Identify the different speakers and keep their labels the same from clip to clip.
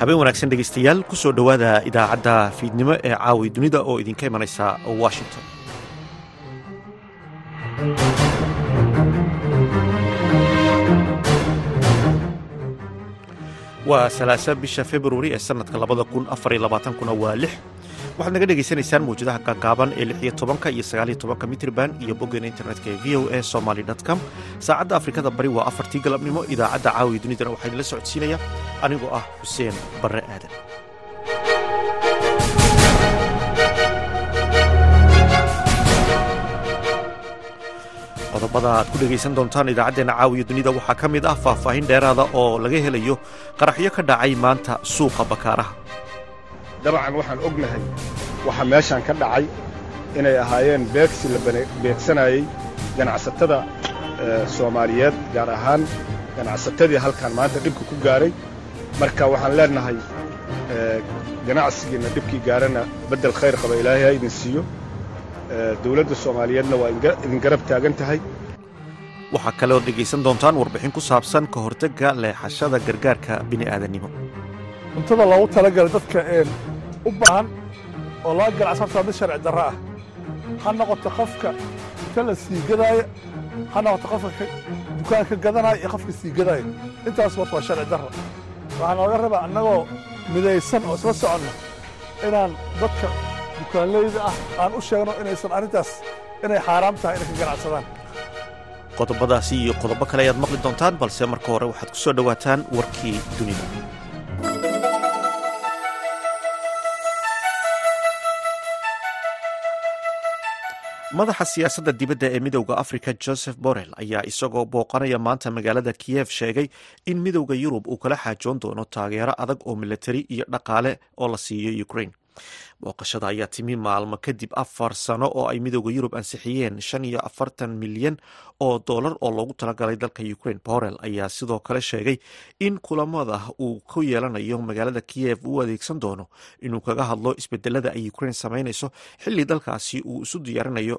Speaker 1: habeen wanaagsan dhegeystayaal ku soo dhowaada idaacadda fiidnimo ee caawi dunida oo idinka imanaysa washington waa salaasa bisha februari ee sanadka labada kun afariyo labaatankuna waa lix waxaad naga dhegaysanaysaan mawjadaha gaagaaban ee lix iyo tobanka iyo sagaal iyo tobanka mitrban iyo boggeena internetka ee v o a somaly com saacadda afrikada bari waa afartii galabnimo idaacadda caawiya dunidana waxaa idinla socodsiinaya anigoo ah xuseen barre aadan qodobada aad ku dhegaysan doontaan idaacaddeenna caawiya dunida. Waxaa ka mid ah faahfaahin dheeraada oo laga helayo qaraxyo ka dhacay maanta suuqa bakaaraha.
Speaker 2: Dabcan waxaan ognahay waxa meeshaan ka dhacay inay ahaayeen beegsi la beegsanayey ganacsatada soomaaliyeed gaar ahaan ganacsatadii halkan maanta dhibka ku gaaray. Marka waxaan leennahay ganacsigiinna dhibkii gaarana beddel khayr qaba ilaahay ha idin siiyo dawladda soomaaliyeedna waa idin garab taagan tahay.
Speaker 1: Waxaa kaleoo dhegaysan doontaan warbixin ku saabsan ka hortagga leexashada gargaarka bini'aadannimo
Speaker 3: cuntada loogu talagalay dadka u baahan oo laga ganacsantaa mid sharci darro ah. Ha noqoto qofka ka la sii gadaaya ha noqoto qofka dukaanka gadanaya iyo qofka sii gadaaya intaas warta waa sharci darro. Waxaa nooga rabaa annagoo midaysan oo isla soconno inaan dadka dukaanleyda ah aan u sheegno inaysan arrintaas inay xaaraam tahay inay ka ganacsadaan.
Speaker 1: Qodobadaasi iyo qodobo kale ayaad maqli doontaan balse marka hore waxaad ku soo dhowaataan warkii dunida. Madaxa siyaasadda dibadda ee midowda africa joseph borrell ayaa isagoo booqanaya maanta magaalada kiyev sheegay in midowda yurub uu kala xaajoon doono taageero adag oo militari iyo dhaqaale oo la siiyo ukraine booqashada ayaa timi maalmo kadib afar sano oo ay midowda yurub ansixiyeen shan iyo afartan milyan oo dollar oo loogu talagalay dalka ukraine. Borrell ayaa sidoo kale sheegay in kulamada uu ku yeelanayo magaalada kiyev uu adeegsan doono inuu kaga hadlo isbedelada ay ukraine samaynayso xilli dalkaasi uu isu diyaarinayo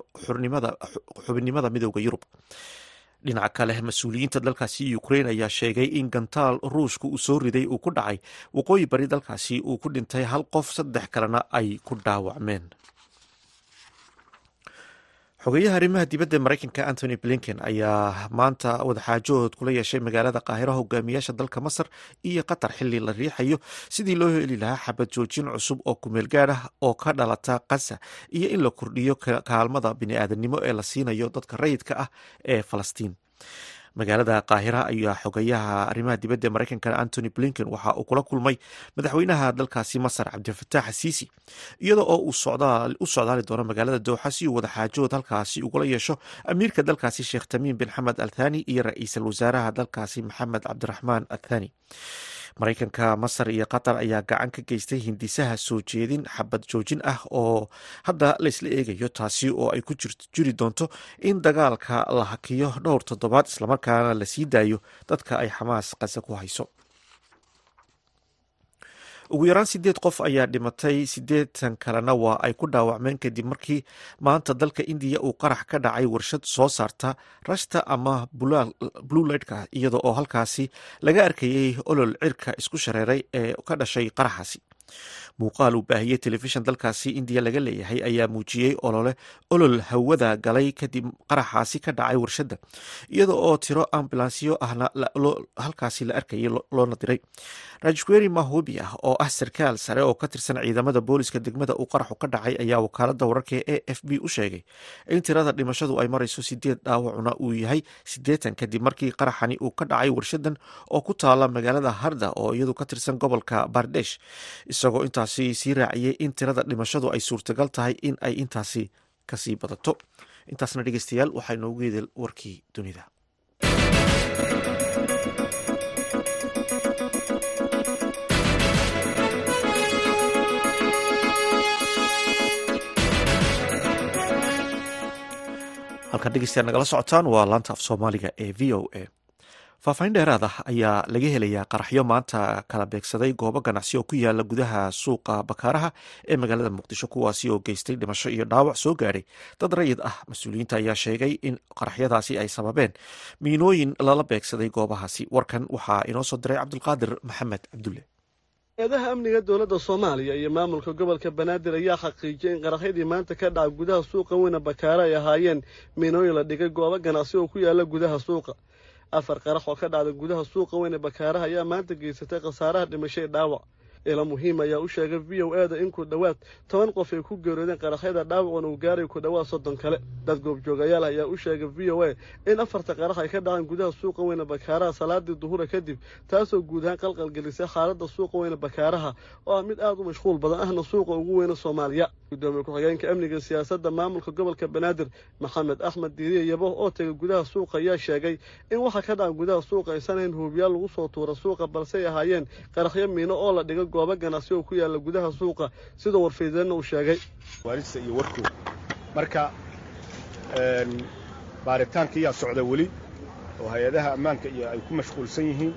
Speaker 1: xubinnimada midowda yurub dhinaca kale mas'uuliyiinta dalkaasi ukraine ayaa sheegay in gantaal ruushka uu soo riday uu ku dhacay. Waqooyi bari dalkaasi uu ku dhintay hal qof saddex kalena ay ku dhaawacmeen xogeyaha arrimaha dibadda maraykanka antony blinken ayaa maanta wadaxaajood kula yeeshay magaalada qaahiro hogaamiyaasha dalka masar iyo qatar xili la riixayo. Sidii loo heli lahaa xabad joojin cusub oo kumeel gaad ah oo ka dhalata kasa iyo in la kordhiyo kaalmada bini'aadanimo ee la siinayo dadka rayidka ah ee falastiin magaalada qaahira ayaa xogayaha arrimaha dibadda ee maraykanka antony blinken waxa uu kula kulmay madaxweynaha dalkaasi masar cabdilfataax asiisi iyada oo uu u socdaali doono magaalada dooxa si uu wadaxaajood halkaasi ugula yeesho amiirka dalkaasi sheekh tamiim bin xamed althani iyo ra'iisul wasaaraha dalkaasi maxamed cabdiraxmaan athani maraykanka masar iyo qatar ayaa gacan ka geystay hindisaha soo jeedin xabad joojin ah oo hadda laysla eegayo taasi oo ay ku jiri doonto in dagaalka la hakiyo dhowr toddobaad islamarkaana la sii daayo dadka ay xamaas qasa ku hayso ugu yaraan sideed qof ayaa dhimatay. Sideetan kalena waa ay ku dhaawacmeen kadib markii maanta dalka indiya uu qarax ka dhacay warshad soo saarta rashta ama bluelightka iyada oo halkaasi laga arkayey olol cirka isku shareeray ee ka dhashay qaraxaasi muuqaal uu baahiyey telefishan dalkaasi indiya laga leeyahay ayaa muujiyey olole olol hawada galay kadib qaraxaasi ka dhacay warshadda iyada oo tiro ambulansyo ahna halkaasi la arkayay loona diray. Rajweri mahubi ah oo ah sarkaal sare oo ka tirsan ciidamada booliska degmada uu qaraxu ka dhacay ayaa wakaalada wararka e f b u sheegay in tirada dhimashadu ay marayso sideed dhaawacuna uu yahay siddeetan kadib markii qaraxani uu ka dhacay warshadan oo ku taala magaalada harda oo iyadu ka tirsan gobolka bardesh isagoo intaasi sii raaciyey in tirada dhimashadu ay suurtagal tahay in ay intaasi ka sii badato. Intaasna dhegeystayaal waxaa inoogu yeedel warkii dunida. Halkaan dhegeystayaal nagala socotaan waa laanta af soomaaliga ee v o a faahfaahin dheeraad ah ayaa laga helayaa qaraxyo maanta kala beegsaday goobo ganacsi oo ku yaalla gudaha suuqa bakaaraha ee magaalada muqdisho kuwaasi oo geystay dhimasho iyo dhaawac soo gaadhay dad rayid ah mas'uuliyiinta ayaa sheegay in qaraxyadaasi ay sababeen miinooyin lala beegsaday goobahaasi. Warkan waxaa inoo soo diray cabdulqaadir maxamed cabdulle.
Speaker 4: Eedaha amniga dowladda soomaaliya iyo maamulka gobolka banaadir ayaa xaqiijiyay in qaraxyadii maanta ka dhaca gudaha suuqa weyne bakaare ay ahaayeen miinooyin la dhigay goobo ganacsi oo ku yaalla gudaha suuqa afar qarax oo ka dhacday gudaha suuqa weyne bakaaraha ayaa maanta geysatay khasaaraha dhimashay dhaawac ila muhiim ayaa u sheegay v o eda in ku dhowaad toban qof ay ku geeroodeen qaraxyada dhaawacuna uu gaaray ku dhowaad soddon kale. Dad goobjoogayaal ayaa u sheegay v o a in afarta qarax ay ka dhaceen gudaha suuqa weyne bakaaraha salaadii duhura kadib taasoo guud ahaan qalqalgelisay xaaladda suuqa weyne bakaaraha oo ah mid aad u mashquul badan ahna suuqa ugu weyne soomaaliya. Gudoomiye ku-xigeenka amniga siyaasadda maamulka gobolka banaadir maxamed axmed diiriye yabo oo tegay gudaha suuqa ayaa sheegay in waxa ka dhaca gudaha suuqa aysan hayn huubiyaal lagu soo tuura suuqa balse ay ahaayeen qaraxyo miino oo la dhiga goobo ganacsi oo ku yaalla gudaha suuqa sidoo warfiideenna uu sheegay.
Speaker 2: Waarista iyo warku. Marka baaritaankiyaa socda weli oo hay'adaha ammaanka iyo ay ku mashquulsan yihiin.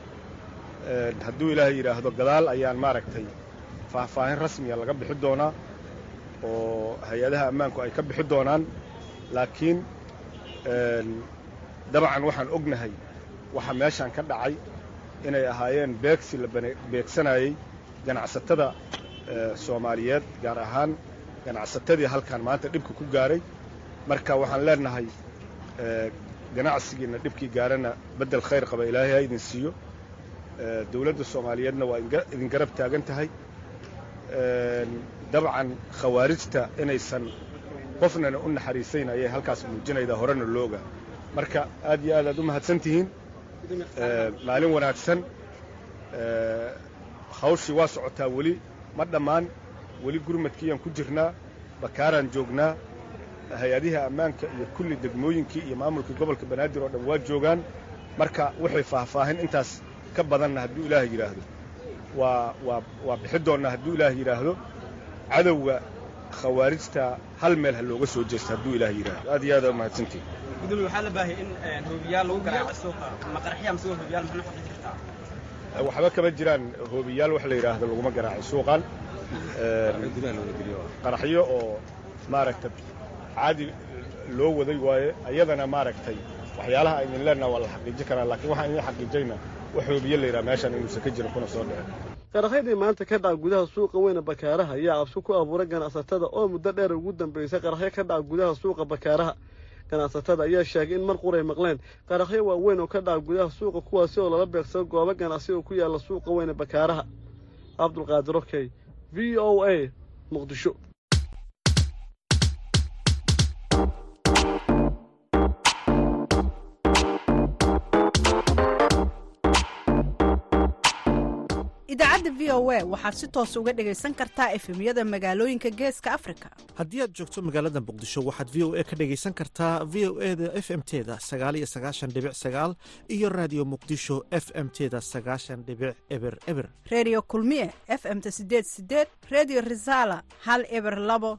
Speaker 2: Hadduu ilaahay yidhaahdo gadaal ayaan maaragtay faahfaahin rasmiya laga bixi doonaa oo hay'adaha ammaanku ay ka bixi doonaan. Laakiin dabcan waxaan ognahay waxa meeshaan ka dhacay inay ahaayeen beegsi la beegsanayey ganacsatada soomaaliyeed gaar ahaan ganacsatadii halkan maanta dhibka ku gaaray. Marka waxaan leenahay ganacsigiinna dhibkii gaarana beddel khayr qaba ilaahay ha idin siiyo. Dawladda soomaaliyeedna waa idin garab taagan tahay. Dabcan khawaarijta inaysan qofnana u naxariisayn ayay halkaas muujinaydaa horena looga. Marka aad iyo aad aad u mahadsan tihiin maalin wanaagsan hawshii waa socotaa weli. Ma dhammaan weli gurmadkiiyaan ku jirnaa bakaaraan joognaa hay'adiha ammaanka iyo kulli degmooyinkii iyo maamulkii gobolka banaadir oo dhan waa joogaan. Marka waxay faahfaahin intaas ka badanna hadduu ilaah yidhaahdo. Waa waa waa bixi doonnaa hadduu ilaah yidhaahdo. Cadowga khawaarijta hal meel ha looga soo jeesto hadduu ilaah yidhaahdo. Aad iyo aad aa mahadsantihin.
Speaker 5: Gudoomiye waxaa la baahiyay in hoobiyaal lagu garaaco suuqa ma qaraxya mise waa hoobiyaal maxna xaqi jirtaa
Speaker 2: waxba kama jiraan. Hoobiyaal wax la yidhaahdo laguma garaacay suuqan qaraxyo oo maaragta caadi loo waday waaye ayadana maaragtay waxyaalaha aynin leenaha waa la xaqiijin karaa. Laakiin waxaan idin xaqiijayna wax hoobiye la yidhaha meeshaan inuusan ka jirin kuna soo dhicin
Speaker 4: qaraxyadii maanta ka dhaca gudaha suuqa weyne bakaaraha ayaa cabsi ku abuuray ganacsatada oo muddo dheer ugu dambaysay qaraxyo ka dhaca gudaha suuqa bakaaraha ganacsatada ayaa sheegay in mar quray maqleen. Qaraxyo waaweyn oo ka dhaca gudaha suuqa kuwaasi oo lala beegsado goobo ganacsi oo ku yaalla suuqa weyne bakaaraha. Cabdulqaadir okey v o a muqdisho
Speaker 6: idaacadda v o a waxaad si toos uga dhegaysan kartaa efemyada magaalooyinka geeska afrika.
Speaker 1: Haddii aad joogto magaalada muqdisho waxaad v o a ka dhegaysan kartaa v o e da f m teda sagaal iyo sagaashan dhibic sagaal iyo raadiyo muqdisho f m teda sagaashan dhibic eber eber.
Speaker 6: Reediyo kulmiye f m ta sideed sideed reediyo risaala hal eber labo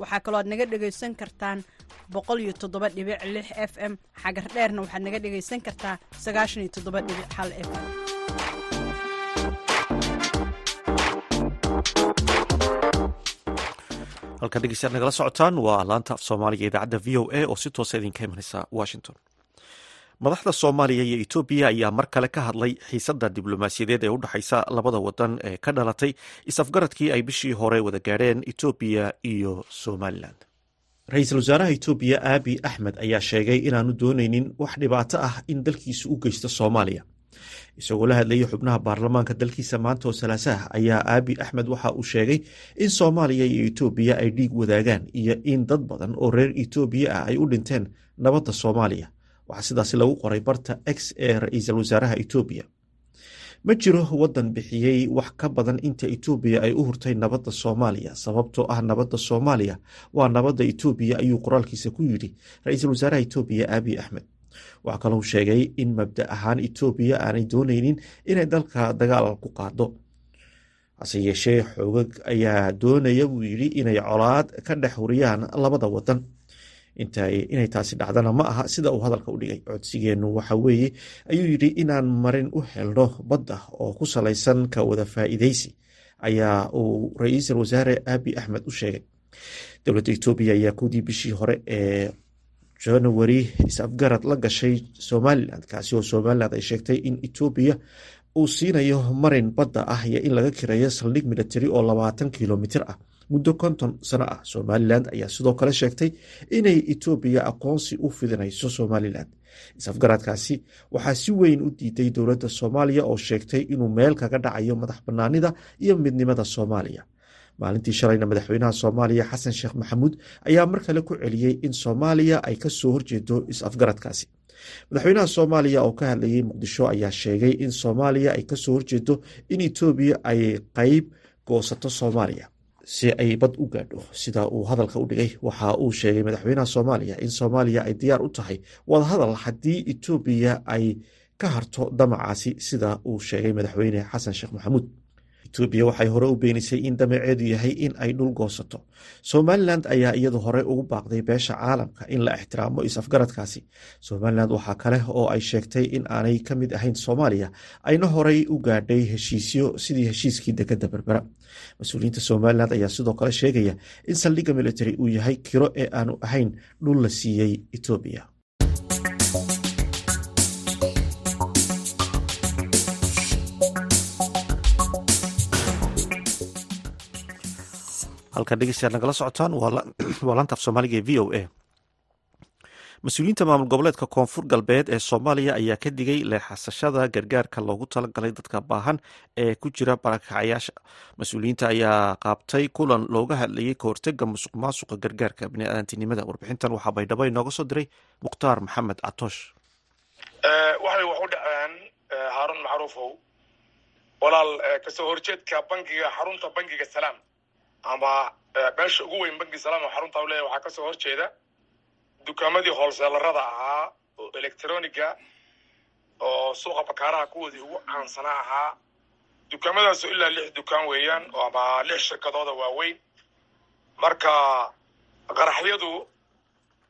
Speaker 6: waxaa kaloo aad naga dhegaysan kartaan f m. Xagar dheerna waxaad naga dhegaysan kartaa sagaashan iyo f m.
Speaker 1: Halkaad dhegeystayaad nagala socotaan waa laanta af soomaaliga idaacadda v o a oo si toosa idinka imanaysa washington madaxda soomaaliya iyo etoobiya ayaa mar kale ka hadlay xiisadda diblomaasiyadeed ee u dhexaysa labada wadan ee ka dhalatay is-afgaradkii ay bishii hore wada gaadheen etoobiya iyo somalilan ra'iisul wasaaraha etoobiya aabi axmed ayaa sheegay inaanu dooneynin wax dhibaato ah in dalkiisu u geysto soomaaliya. Isagoo la hadlayay xubnaha baarlamaanka dalkiisa maanta oo salaasaha ayaa aabi axmed waxa uu sheegay in soomaaliya iyo etoobiya ay dhiig wadaagaan iyo in dad badan oo reer etoobiya ah ay u dhinteen nabadda soomaaliya waxaa sidaasi lagu qoray barta x ee ra'iisul wasaaraha etoobiya ma jiro waddan bixiyey wax ka badan inta etoobiya ay u hurtay nabadda soomaaliya sababtoo ah nabadda soomaaliya waa nabadda etoobiya ayuu qoraalkiisa ku yidhi ra'iisul wasaaraha etoobiya aabi axmed. Waxaa kalou sheegay in mabda ahaan etoobiya aanay dooneynin inay dalka dagaal ku qaado hase yeeshee xoogag ayaa doonaya buu yidhi inay colaad ka dhex huriyaan labada wadan inay taasi dhacdana ma aha sida uu hadalka u dhigay codsigeennu waxa weeye ayuu yidhi inaan marin u helno badda oo ku salaysan ka wada faa'iidaysi ayaa uu ra'iisul wasaare aabi axmed u sheegay. Dowladda etoobiya ayaa kowdii bishii hore ee january is-afgarad la gashay somalilan kaasi oo somalilan ay sheegtay in etoobiya uu siinayo marin badda ah iyo in laga kireeyo saldhig military oo labaatan kilomitir ah muddo konton sano ah somalilan ayaa sidoo kale sheegtay inay etoobiya aqoonsi u fidinayso somalilan is-afgaradkaasi waxaa si weyn u diiday dowladda soomaaliya oo sheegtay inuu meel kaga dhacayo madax banaanida iyo midnimada soomaaliya. Maalintii shalayna madaxweynaha soomaaliya xasan sheekh maxamuud ayaa mar kale ku celiyey in soomaaliya ay ka soo horjeedo is-afgaradkaasi madaxweynaha soomaaliya oo ka hadlayay muqdisho ayaa sheegay in soomaaliya ay ka soo horjeedo in etoobiya ay qeyb goosato soomaaliya si ay bad u gaadho. Sida uu hadalka u dhigay waxa uu sheegay madaxweynaha soomaaliya in soomaaliya ay diyaar u tahay wadahadal haddii etoobiya ay ka harto damacaasi sida uu sheegay madaxweyne xasan sheekh maxamuud etoobiya waxay hore u beenisay in damaceedu yahay in ay dhul goosato. Somalilan ayaa iyadu hore ugu baaqday beesha caalamka in la ixtiraamo is-afgaradkaasi somalilan waxaa kale oo ay sheegtay in aanay ka mid ahayn soomaaliya ayna horey u gaadhay heshiisyo sidii heshiiskii dekadda berbera mas'uuliyiinta somalilan ayaa sidoo kale sheegaya in saldhigga military uu yahay kiro ee aanu ahayn dhul la siiyey etoobiya halkan dhegeystayaad nagala socotaan waa laanta af soomaaliga ee v o a. Mas'uuliyiinta maamul goboleedka koonfur galbeed ee soomaaliya ayaa ka digay leexasashada gargaarka loogu talagalay dadka baahan ee ku jira barakacayaasha. Mas'uuliyiinta ayaa qaabtay kulan looga hadlayay kahortega musuq maasuqa gargaarka. Biniaadantinimada warbixintan waxaa baydhabo inooga soo diray mukhtaar maxamed catoosh
Speaker 7: waxay wax u dhaceen haarun macruufow. Walaal ka soo horjeedka bangiga xarunta bangiga salaam ama meesha ugu weyn bangi salaam xarunta u leeyahy waxaa ka soo horjeeda dukaamadii hoolseelarada ahaa oo electroniga oo suuqa bakaaraha kuwoodii ugu caansanaa ahaa. Dukaamadaasoo ilaa lix dukaan weeyaan ama lix shirkadooda waaweyn. Marka qaraxyadu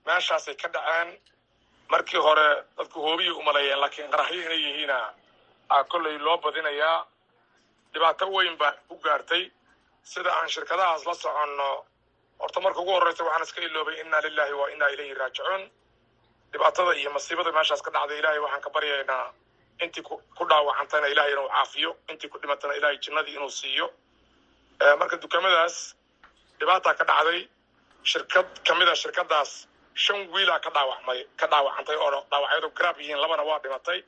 Speaker 7: meeshaasay ka dhaceen. Markii hore dadku hoobiyay umaleeyeen laakiin qaraxyo inay yihiina a kolley loo badinayaa. Dhibaato weyn baa u gaartay sida aan shirkadahaas la soconno horta marka ugu horreysa waxaan iska iloobay inna lilahi wa inna ilayhi raajicuun. Dhibaatada iyo masiibada meeshaas ka dhacday ilahay waxaan ka baryaynaa intii ku dhaawacantayna ilahay inuu caafiyo intii ku dhimatana ilahay jinnadii inuu siiyo. Marka dukaamadaas dhibaataa ka dhacday shirkad ka mid a shirkadaas shan wiilaa ka dhaawacmay ka dhaawacantay oo dhaawacyadu garaab yihiin labana waa dhimatay.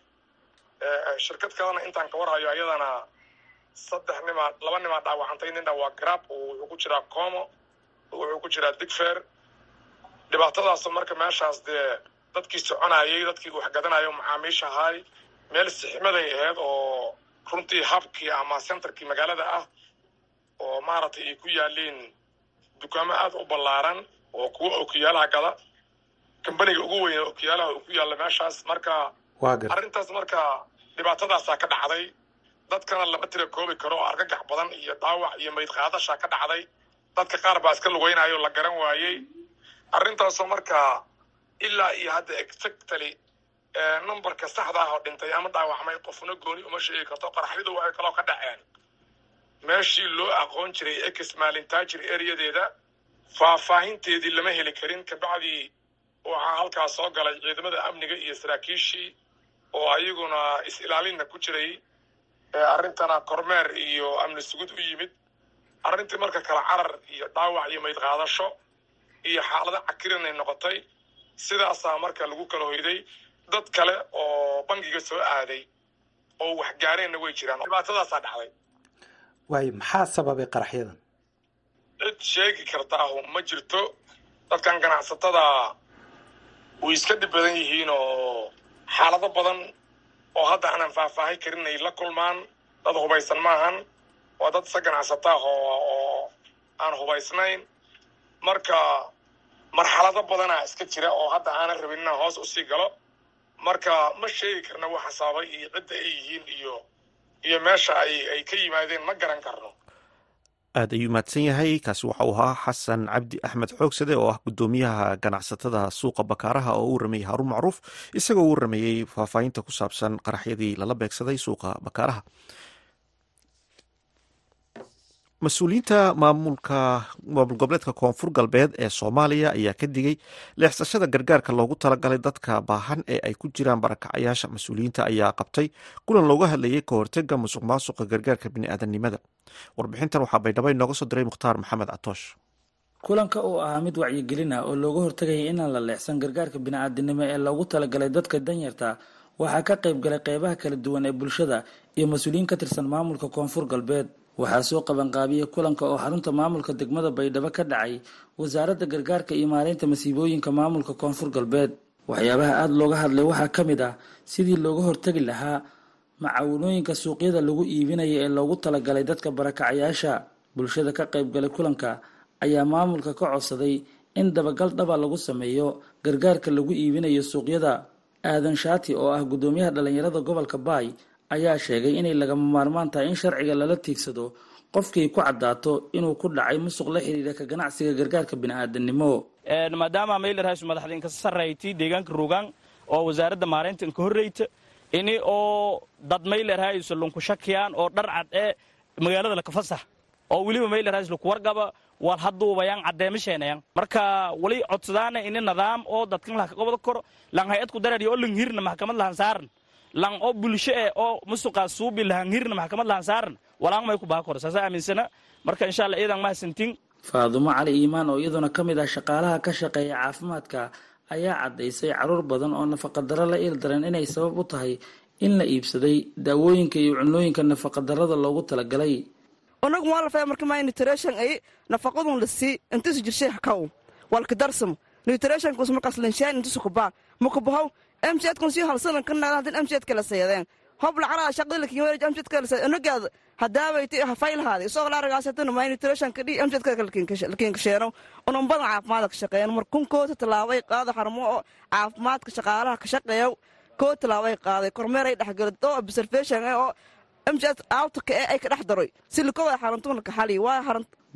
Speaker 7: Shirkad kalena intaan ka warhayo ayadana saddex nimaa laba nimaa dhaawacantay nina waa garab wuxuu ku jiraa como wuxuu ku jiraa digfer dhibaatadaas marka meeshaas dee dadkii soconayay dadkii waxgadanayo macaamiisha ahay meel sixmaday ahayd oo runtii habkii ama centerkii magaalada ah oo maaragtay ay ku yaaliin dukaamo aad u ballaaran oo kuwa okiyaalaha gada kambaniga ugu weyn okiyaalaha uu ku yaalla meeshaas. Marka arrintaas marka dhibaatadaasaa ka dhacday dadkana lama tira koobi karo oo argagax badan iyo dhaawac iyo mayd qaadashaa ka dhacday. Dadka qaar baa iska lugaynayo la garan waayey. Arrintaasoo markaa ilaa iyo hadda exactly numberka saxda ah oo dhintay ama dhaawacmay qofna gooni uma sheegi karto qaraxyadu waxay kaloo ka dhaceen. Meeshii loo aqoon jiray ex maalintaajir ereyadeeda faahfaahinteedii lama heli karin. Kabacdii waxaa halkaas soo galay ciidamada amniga iyo saraakiishii oo ayaguna is-ilaalinna ku jiray arrintana kormeer iyo amni sugud u yimid arrintii marka kale carar iyo dhaawac iyo mayd qaadasho iyo xaalado cakiran ay noqotay sidaasaa marka lagu kala hoyday dad kale oo bangiga soo aaday oo wax gaareenna way jiraan. Dhibaatadaasaa dhacday.
Speaker 8: Waayo maxaa sababay qaraxyadan?
Speaker 7: Cid sheegi kartaahu ma jirto dadkan ganacsatada way iska dhib badan yihiin oo xaalado badan oo hadda aanan faahfaahin karin ay la kulmaan dad hubaysan maahan waa dad ganacsataah oo oo aan hubaysnayn. Marka marxalado badanaa iska jira oo hadda aanan rabin inaan hoos u sii galo. Marka ma sheegi karna waxa sababay iyo cidda ay yihiin iyo iyo meesha ay ay ka yimaadeen ma garan karno
Speaker 1: aad ayuu mahadsan yahay. Kaasi waxa uu ahaa xasan cabdi axmed xoogsade oo ah guddoomiyaha ganacsatada suuqa bakaaraha oo u waramayey haruun macruuf isagoo u waramayey faahfaahinta ku saabsan qaraxyadii lala beegsaday suuqa bakaaraha mas'uuliyiinta maamulka maamul goboleedka koonfur galbeed ee soomaaliya ayaa ka digay leexsashada gargaarka loogu talagalay dadka baahan ee ay ku jiraan barakacayaasha. Mas'uuliyiinta ayaa qabtay kulan looga hadlayay ka hortega musuq maasuqa gargaarka biniaadanimada warbixintan waxaa baydhabo inooga soo diray mukhtaar maxamed catoosh
Speaker 9: kulanka oo ahaa mid wacyigelin ah oo looga hortagaya inaan la leexsan gargaarka bini'aadinimo ee loogu talagalay dadka danyarta waxaa ka qayb galay qeybaha kala duwan ee bulshada iyo mas'uuliyiin ka tirsan maamulka koonfur galbeed waxaa soo qabanqaabiyey kulanka oo xarunta maamulka degmada baydhabo ka dhacay wasaaradda gargaarka iyo maareynta masiibooyinka maamulka koonfur galbeed. Waxyaabaha aada looga hadlay waxaa ka mid ah sidii looga hortagi lahaa macaawinooyinka suuqyada lagu iibinaya ee loogu talagalay dadka barakacayaasha. Bulshada ka qayb galay kulanka ayaa maamulka ka codsaday in dabagal dhaba lagu sameeyo gargaarka lagu iibinayo suuqyada. Aadan shaati oo ah guddoomiyaha dhallinyarada gobolka baay ayaa sheegay inay lagama maarmaan tahay in sharciga lala tiigsado qofkii ku caddaato inuu ku dhacay musuq la xiriira ka ganacsiga gargaarka bini'aadanimo.
Speaker 10: Maadaama maylerhaysu madaxdinka sarrayti deegaanka rugaan oo wasaaradda maareynta inka horreyta ini oo dad maylerhaysu lunkushakiyaan oo dhar cad ee magaalada lakafasax oo weliba maylerhays laku wargaba wal hadduubayaan caddeemasheenayan marka wali codsadaana ini nidaam oo dadkan laha kaqobada koro lang hay'adku darari oo lang maxkamad lahan saaran lang oo bulsho eh oo musuqaa suubi lahan hirna maxkamad lahan saaran walaan may ku baa koro saasa aaminsana. Marka insha allah iyadan mahadsantiin
Speaker 9: faadumo cali iimaan oo iyaduna ka mid ah shaqaalaha ka shaqeeya caafimaadka ayaa caddaysay carruur badan oo nafaqadaro la iildaran inay sabab u tahay in la iibsaday daawooyinka iyo cunooyinka nafaqadarada loogu talagalay.
Speaker 11: Unagu maalafaya marka maa nutrition ay nafaqadun la sii intisu jirshay hakaw walka darsamo nutrition kus markaas lanshaan intisu kubaa mukubahow mcd kun sii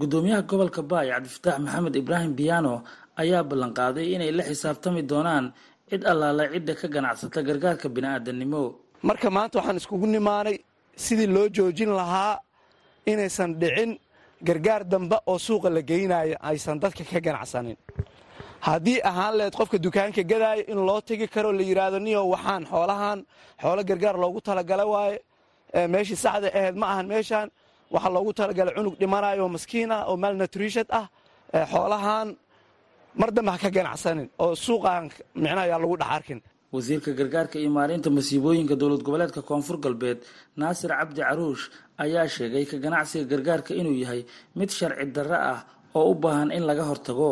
Speaker 9: gudoomiyaha gobolka baay cabdifataax maxamed ibraahim biyaano ayaa ballanqaaday inay la xisaabtami doonaan cid allaala cidda ka ganacsata gargaarka bini'aadanimo.
Speaker 12: Marka maanta waxaan iskugu nimaanay sidii loo joojin lahaa inaysan dhicin gargaar dambe oo suuqa la geynayo aysan dadka ka ganacsanin. Haddii ahaan lehed qofka dukaanka gadaayo in loo tegi karo la yidhaahdo niyo waxaan xoolahan xoolo gargaar loogu talagala waaye meeshii saxda ahayd ma ahan meeshaan waxaa loogu talagalay cunug dhimanayo oo maskiin ah oo malnutrishad ah xoolahan mar dambe ha ka ganacsanin oo suuqan micnaha ayaa lagu dhex arkin.
Speaker 9: Wasiirka gargaarka iyo maareynta masiibooyinka dowlad goboleedka koonfur galbeed naasir cabdi caruush ayaa sheegay ka ganacsiga gargaarka inuu yahay mid sharci darro ah oo u baahan in laga hortago.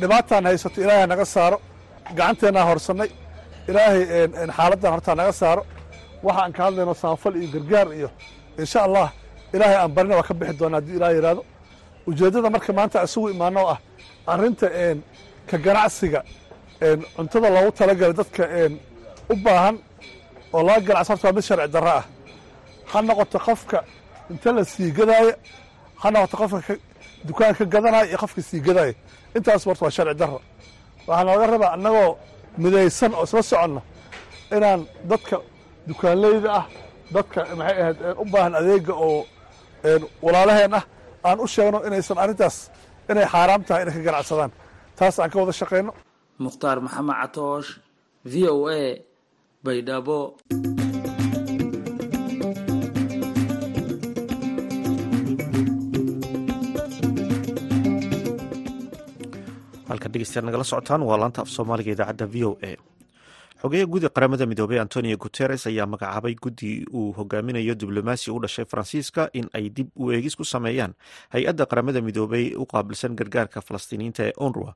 Speaker 3: Dhibaataan haysato ilaahay naga saaro. Gacanteennaa horsannay. Ilaahay xaaladdan hortaa naga saaro. Waxa aan ka hadlayno saanfal iyo gargaar iyo insha allah ilaahay aan barina waa ka bixi doona haddii ilaah yidhaahdo ujeeddada marka maanta isugu imaano ah arrinta ka ganacsiga cuntada loogu talagalay dadka u baahan oo laga ganacsan horta waa mid sharci darro ah. Ha noqoto qofka inta la sii gadaaya ha noqoto qofka dukaan ka gadanaya iyo qofka sii gadaaya intaas horta waa sharci darro. Waxaana laga rabaa annagoo midaysan oo isla soconno inaan dadka dukaanleyda ah dadka maxay ahayd u baahan adeega oo walaalaheen ah aan u sheegno inaysan arrintaas inay xaaraam tahay inay ka ganacsadaan. Taas aan ka wada shaqayno
Speaker 9: mukhtaar maxamed catoosh v o a baydhabo.
Speaker 1: Halka dhegeystayaal nagala socotaan waa laanta af soomaaliga idaacadda v o a xogeya guud qaramada midoobey antonio guteres ayaa magacaabay guddi uu hogaaminayo diblomaasi u dhashay faransiiska in ay dib u eegis ku sameeyaan hay'adda qaramada midoobey u qaabilsan gargaarka falastiiniyiinta ee onrwa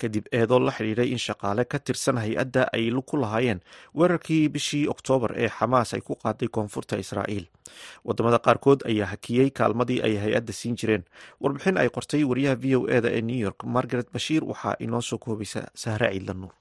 Speaker 1: kadib eedoo la xidhiidhay in shaqaale ka tirsan hay'adda ay ku lahaayeen weerarkii bishii oktoobar ee xamaas ay ku qaaday koonfurta israa'iil. Wadamada qaarkood ayaa hakiyey kaalmadii ay hay'adda siin jireen. Warbixin ay qortay wariyaha v o eda ee new york margaret bashiir waxaa inoo soo koobaysa sahre ciidlanuur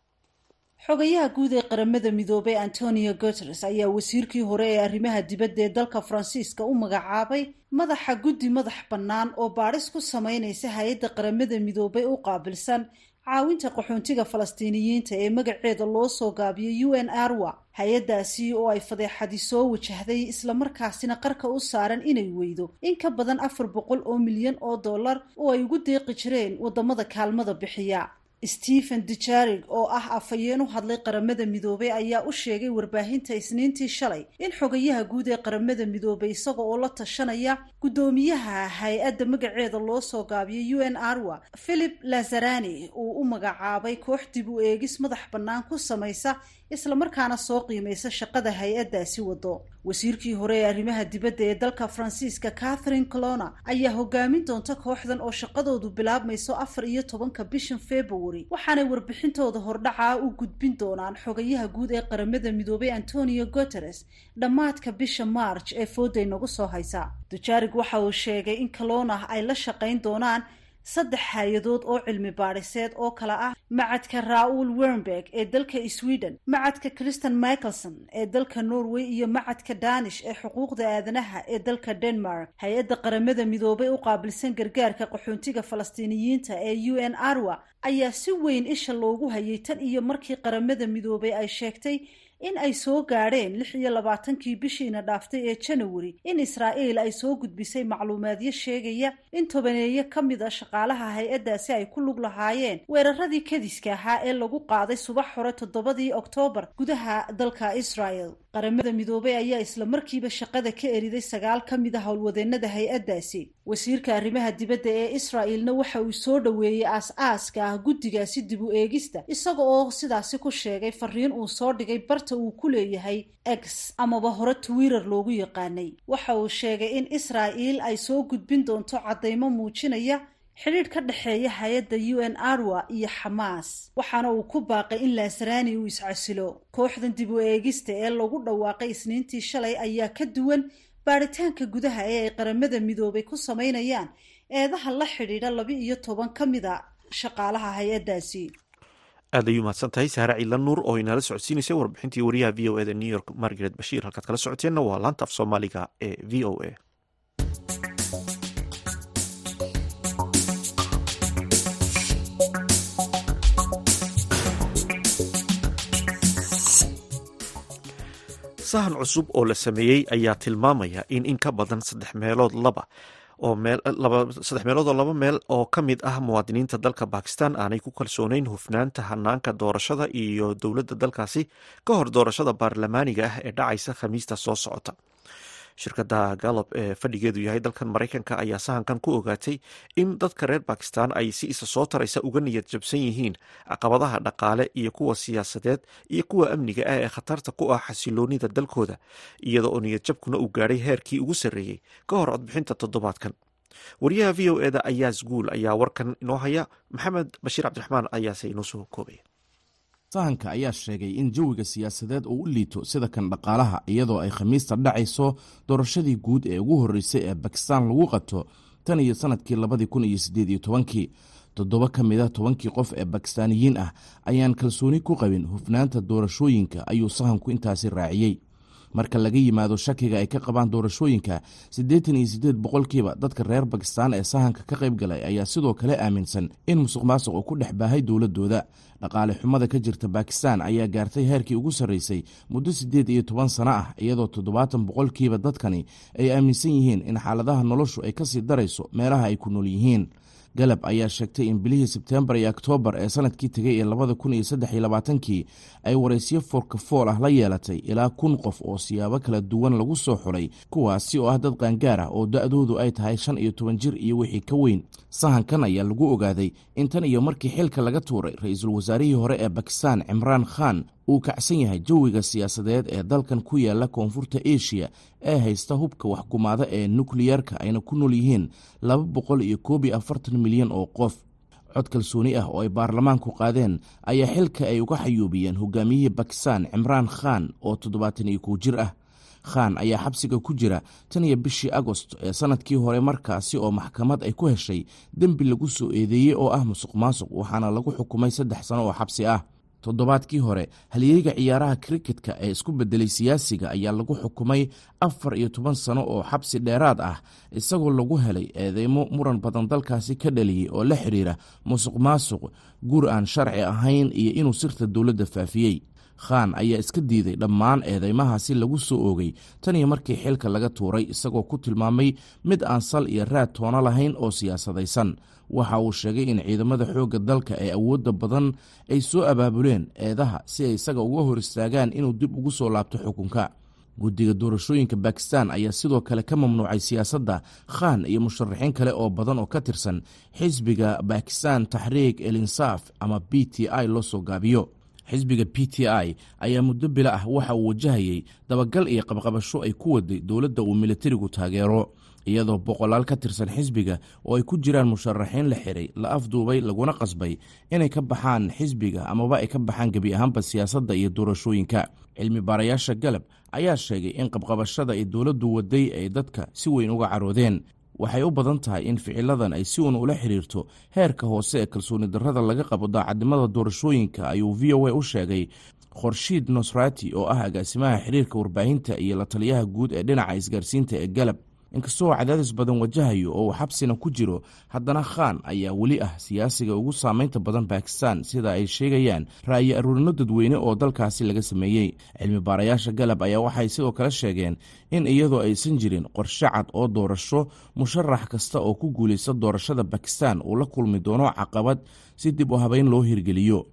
Speaker 13: xogayaha guud ee qaramada midoobey antonio guteres ayaa wasiirkii hore ee arrimaha dibadda ee dalka faransiiska u magacaabay madaxa guddi madax bannaan oo baadhis ku sameynaysa hay'adda qaramada midoobey u qaabilsan caawinta qaxoontiga falastiiniyiinta ee magaceeda loo soo gaabiyay u n arwa hay'addaasi oo ay fadeexadi soo wajahday islamarkaasina qarka u saaran inay weydo in ka badan afar boqol oo milyan oo dollar oo ay ugu deeqi jireen waddamada kaalmada bixiya stephen dujarig oo ah afhayeen u hadlay qaramada midoobey ayaa u sheegay warbaahinta isniintii shalay in xogayaha guud ee qaramada midoobey isaga oo la tashanaya guddoomiyaha hay'adda magaceeda loo soo gaabiyay u n arwa philip lazarani uu u magacaabay koox dib u eegis madax bannaan ku samaysa islamarkaana soo qiimaysa shaqada hay'addaasi wado wasiirkii hore ee arrimaha dibadda ee dalka faransiiska catherine colona ayaa hogaamin doonta kooxdan oo shaqadoodu bilaabmayso afar iyo tobanka bishan february waxaanay warbixintooda hordhacaa u gudbin doonaan xogayaha guud ee qaramada midoobey antonio guteres dhammaadka bisha march ee fooday nagu soo haysa. Dujarig waxa uu sheegay in colona ay la shaqayn doonaan saddex hay'adood oo cilmi baadhiseed oo kale ah macadka ra'ul wernberg ee dalka sweden macadka christian michaelson ee dalka norway iyo macadka danish ee xuquuqda aadanaha ee dalka denmark. Hay'adda qaramada midoobey u qaabilsan gargaarka qaxoontiga falastiiniyiinta ee u n arwa ayaa si weyn isha loogu hayay tan iyo markii qaramada midoobey ay sheegtay in ay soo gaadheen lix iyo labaatankii bishiina dhaaftay ee janawari in israa'iil ay soo gudbisay macluumaadyo sheegaya in tobaneeyo ka mid a shaqaalaha hay'addaasi ay ku lug lahaayeen weeraradii kadiska ahaa ee lagu qaaday subax hore toddobadii oktoobar gudaha dalka israel qaramada midoobey ayaa isla markiiba shaqada ka eriday sagaal ka mid a howlwadeennada hay'addaasi. Wasiirka arrimaha dibadda ee israa'ilna waxa uu soo dhoweeyey aas-aaska ah guddigaasi dib u eegista isaga oo sidaasi ku sheegay fariin uu soo dhigay barta uu ku leeyahay x amaba hore twitter loogu yaqaanay. Waxa uu sheegay in israa'iil ay soo gudbin doonto caddaymo muujinaya xidhiidh ka dhexeeya hay'adda u n arwa iyo xamaas waxaana uu ku baaqay in laasaraani uu iscasilo kooxdan dib u eegista ee lagu dhawaaqay isniintii shalay ayaa ka duwan baaritaanka gudaha ee ay qaramada midoobay ku samaynayaan eedaha la xidhiidha laba iyo toban ka mid a shaqaalaha hay'addaasi
Speaker 1: aad ayuu mahadsan tahay. Sahre ciilan nuur oo inala socodsiinaysa warbixintii wariyaha v o eda new york margaret bashiir halkaad kala socoteenna waa laanta af soomaaliga ee v o a. Sahan cusub oo la sameeyey ayaa tilmaamaya in in ka badan saddex meelood laba oo saddex meelood oo laba meel oo ka mid ah muwaadiniinta dalka bakistan aanay ku kalsooneyn hufnaanta hanaanka doorashada iyo dowladda dalkaasi ka hor doorashada baarlamaaniga ah ee dhacaysa khamiista soo socota shirkadda gallob ee fadhigeedu yahay dalkan maraykanka ayaa sahankan ku ogaatay in dadka reer bakistan ay si isa soo taraysa uga niyad jabsan yihiin caqabadaha dhaqaale iyo kuwa siyaasadeed iyo kuwa amniga ah ee khatarta ku ah xasiloonida dalkooda iyada oo niyadjabkuna uu gaadhay heerkii ugu sarreeyey ka hor codbixinta toddobaadkan. Wariyaha v o eda ayaas guul ayaa warkan inoo haya maxamed bashiir cabdiraxmaan ayaase inoo soo koobaya
Speaker 14: sahanka ayaa sheegay in jawiga siyaasadeed uu u liito sida kan dhaqaalaha iyadoo ay khamiista dhacayso doorashadii guud ee ugu horreysay ee bakistan lagu qato tan iyo sannadkii labadii kun iyo siddeed iyo tobankii. Toddoba ka mid a tobankii qof ee bakistaaniyiin ah ayaan kalsooni ku qabin hufnaanta doorashooyinka ayuu sahanku intaasi raaciyey marka laga yimaado shakiga ay ka qabaan doorashooyinka siddeetan iyo siddeed boqolkiiba dadka reer bakistaan ee sahanka ka qayb galay ayaa sidoo kale aaminsan in musuq maasuq uu ku dhex baahay dowladooda dhaqaale xumada ka jirta bakistan ayaa gaartay heerkii ugu sarreysay muddo siddeed iyo toban sano ah iyadoo toddobaatan boqolkiiba dadkani ay aaminsan yihiin in xaaladaha noloshu ay ka sii darayso meelaha ay ku nool yihiin galab ayaa sheegtay in bilihii sebteembar iyo oktoobar ee sannadkii tegay ee labada kun iyo saddex iyo labaatankii ay waraysyo foolkafool ah la yeelatay ilaa kun qof oo siyaabo kala duwan lagu soo xulay kuwaasi oo ah dad qaangaar ah oo da-doodu ay tahay shan iyo toban jir iyo wixii ka weyn. Sahankan ayaa lagu ogaaday in tan iyo markii xilka laga tuuray ra'iisul wasaarihii hore ee bakistan cimraan khan uu kacsan yahay jawiga siyaasadeed ee dalkan ku yaalla koonfurta eshiya ee haysta hubka waxkumaada ee nukliyerka ayna ku nool yihiin laba boqol iyo koob iyo afartan milyan oo qof. Cod kalsooni ah oo ay baarlamaanku qaadeen ayaa xilka ay uga xayuubiyeen hogaamiyihii bakistan cimraan khan oo toddobaatan iyo kow jir ah. Khan ayaa xabsiga ku jira tan iyo bishii agost ee sannadkii hore markaasi oo maxkamad ay ku heshay dembi lagu soo eedeeyey oo ah musuq maasuq waxaana lagu xukumay saddex sano oo xabsi ah toddobaadkii hore halyeeyga ciyaaraha kriketka ee isku bedelay siyaasiga ayaa lagu xukumay afar iyo toban sano oo xabsi dheeraad ah isagoo lagu helay eedeymo muran badan dalkaasi ka dhaliyey oo la xidhiira musuq maasuq guur aan sharci ahayn iyo inuu sirta dowladda faafiyey. Khan ayaa iska diiday dhammaan eedeymahaasi lagu soo oogay tan iyo markii xilka laga tuuray isagoo ku tilmaamay mid aan sal iyo raad toono lahayn oo siyaasadaysan waxa uu sheegay in ciidamada xoogga dalka ee awoodda badan ay soo abaabuleen eedaha si ay isaga uga hor istaagaan inuu dib ugu soo laabto xukunka. Guddiga doorashooyinka bakistan ayaa sidoo kale ka mamnuucay siyaasadda khan iyo musharaxiin kale oo badan oo ka tirsan xisbiga bakistan taxriik el insaaf ama b t i loo soo gaabiyo. Xisbiga p t i ayaa muddo bila ah waxa uu wajahayey dabagal iyo qabqabasho ay ku waday dowladda uu militarigu taageero iyadoo boqolaal ka tirsan xisbiga oo ay ku jiraan musharaxiin la xiray la afduubay laguna qasbay inay ka baxaan xisbiga amaba ay ka baxaan gebi ahaanba siyaasadda iyo doorashooyinka. Cilmi baarayaasha galab ayaa sheegay in qabqabashada ay dowladdu waday ay dadka si weyn uga caroodeen. Waxay u badan tahay in ficiladan ay si uun ula xiriirto heerka hoose ee kalsooni darrada laga qabo daacadnimada doorashooyinka ayuu v o a u sheegay. Khorshiid nosrati oo ah agaasimaha xiriirka warbaahinta iyo la taliyaha guud ee dhinaca isgaarsiinta ee galab inkastoo cadaadis badan wajahayo oo uu xabsina ku jiro haddana khan ayaa weli ah siyaasiga ugu saameynta badan bakistan sida ay sheegayaan ra'yi aruurino dadweyne oo dalkaasi laga sameeyey. Cilmi baarayaasha galab ayaa waxay sidoo kale sheegeen in iyadoo aysan jirin qorshe cad oo doorasho musharax kasta oo ku guulaysta doorashada bakistan uu la kulmi doono caqabad si dib u habeyn loo hirgeliyo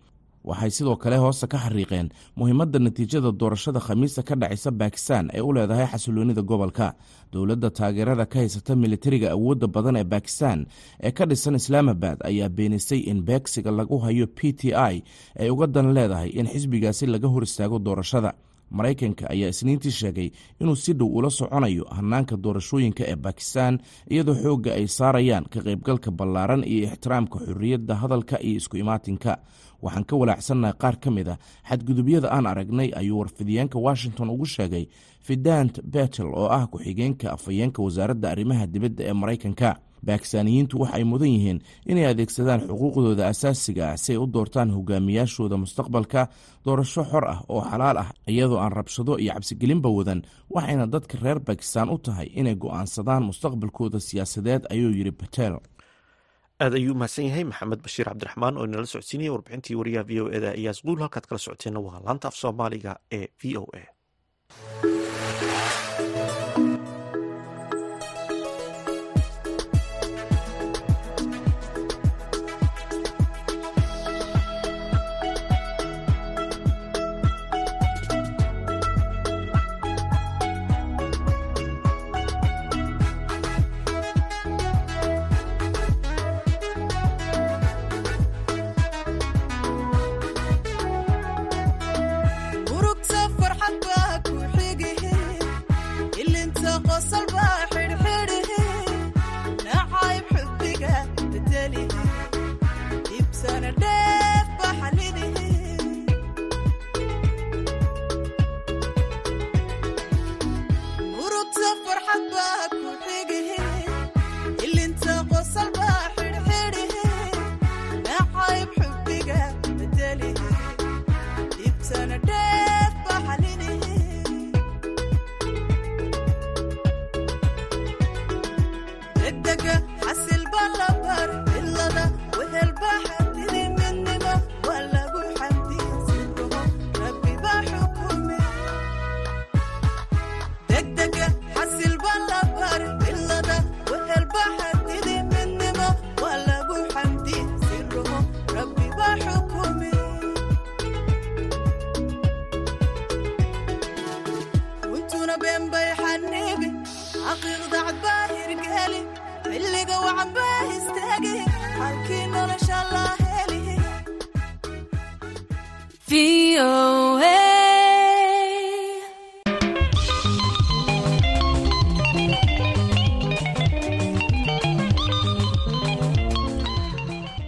Speaker 14: waxay sidoo kale hoosta ka xariiqeen muhiimadda natiijada doorashada khamiista ka dhacaysa bakistan ee u leedahay xasiloonida gobolka. Dowladda taageerada ka haysata militariga awoodda badan ee bakistan ee ka dhisan islaamabad ayaa beenisay in beegsiga lagu hayo p t i ay uga dan leedahay in xisbigaasi laga hor istaago doorashada maraykanka ayaa isniintii sheegay inuu si dhow ula soconayo hanaanka doorashooyinka ee bakistan iyadoo xoogga ay saarayaan ka qaybgalka ballaaran iyo ixtiraamka xorriyadda hadalka iyo isku imaatinka. Waxaan ka walaacsannahay qaar ka mid a xadgudubyada aan aragnay ayuu warfidiyeenka washington ugu sheegay fidant betel oo ah ku-xigeenka afhayeenka wasaaradda arrimaha dibadda ee maraykanka bakistaaniyiintu waxay mudan yihiin inay adeegsadaan xuquuqdooda asaasiga ah si ay u doortaan hogaamiyaashooda mustaqbalka doorasho xor ah oo xalaal ah iyadoo aan rabshado iyo cabsigelinba wadan waxayna dadka reer bakistan u tahay inay go'aansadaan mustaqbalkooda siyaasadeed ayuu yidhi betel
Speaker 1: aad ayuu mahadsan yahay maxamed bashiir cabdiraxmaan oo inala socodsiinaya warbixintii wariyaha v o eda iyaas guul. Halkaad kala socoteenna waa laanta af soomaaliga ee v o a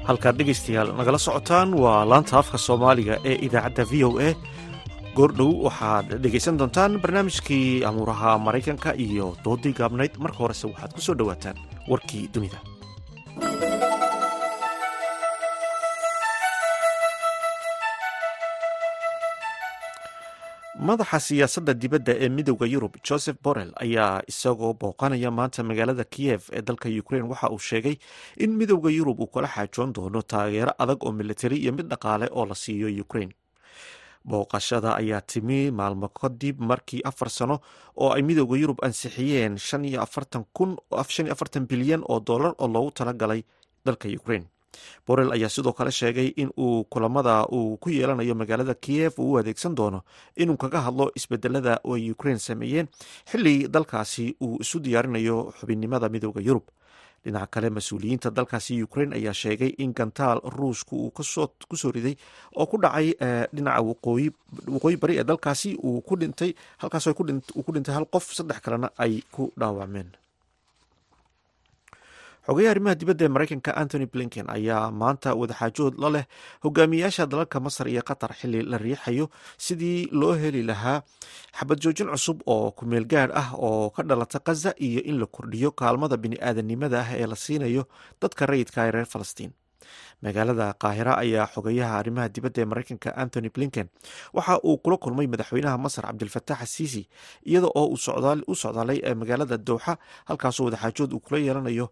Speaker 1: halkaad dhegaystayaal nagala socotaan waa laanta afka soomaaliga ee idaacadda v o a. Goordhow waxaad dhegaysan doontaan barnaamijkii amuuraha maraykanka iyo doodii gaabnayd. Marka horese waxaad ku soo dhowaataan warkii dunida madaxa siyaasadda dibadda ee midowda yurub joseph borrell ayaa isagoo booqanaya maanta magaalada kiyev ee dalka ukraine waxa uu sheegay in midowda yurub uu kala xaajoon doono taageero adag oo militari iyo mid dhaqaale oo la siiyo ukraine. Booqashada ayaa timi maalmo kadib markii afar sano oo ay midowda yurub ansixiyeen bilyan oo dollar oo loogu talagalay dalka ukraine borel ayaa sidoo kale sheegay in uu kulamada uu ku yeelanayo magaalada kiyev uu adeegsan doono inuu kaga hadlo isbedelada ay ukraine sameeyeen xili dalkaasi uu isu diyaarinayo xubinnimada midowda yurub. Dhinaca kale mas'uuliyiinta dalkaasi ukraine ayaa sheegay in gantaal ruushka uu ku soo riday oo ku dhacay dhinaca waqooyi bari ee dalkaasi uu ku dhintay halkaas ku dhintay hal qof saddex kalena ay ku dhaawacmeen xogeyaha arrimaha dibadda ee maraykanka antony blinken ayaa maanta wadaxaajood la leh hogaamiyayaasha dalalka masar iyo qatar xili la riixayo. Sidii loo heli lahaa xabad joojin cusub oo kumeel gaadh ah oo ka dhalata khaza iyo in la kordhiyo kaalmada bini-aadanimada ah ee la siinayo dadka rayidka ee reer falastiin magaalada qaahira ayaa xogeyaha arrimaha dibadda ee maraykanka antony blinken waxa uu kula kulmay madaxweynaha masar cabdilfatax asiisi iyada oo u socdaalay magaalada dowxa halkaasoo wadaxaajood uu kula yeelanayo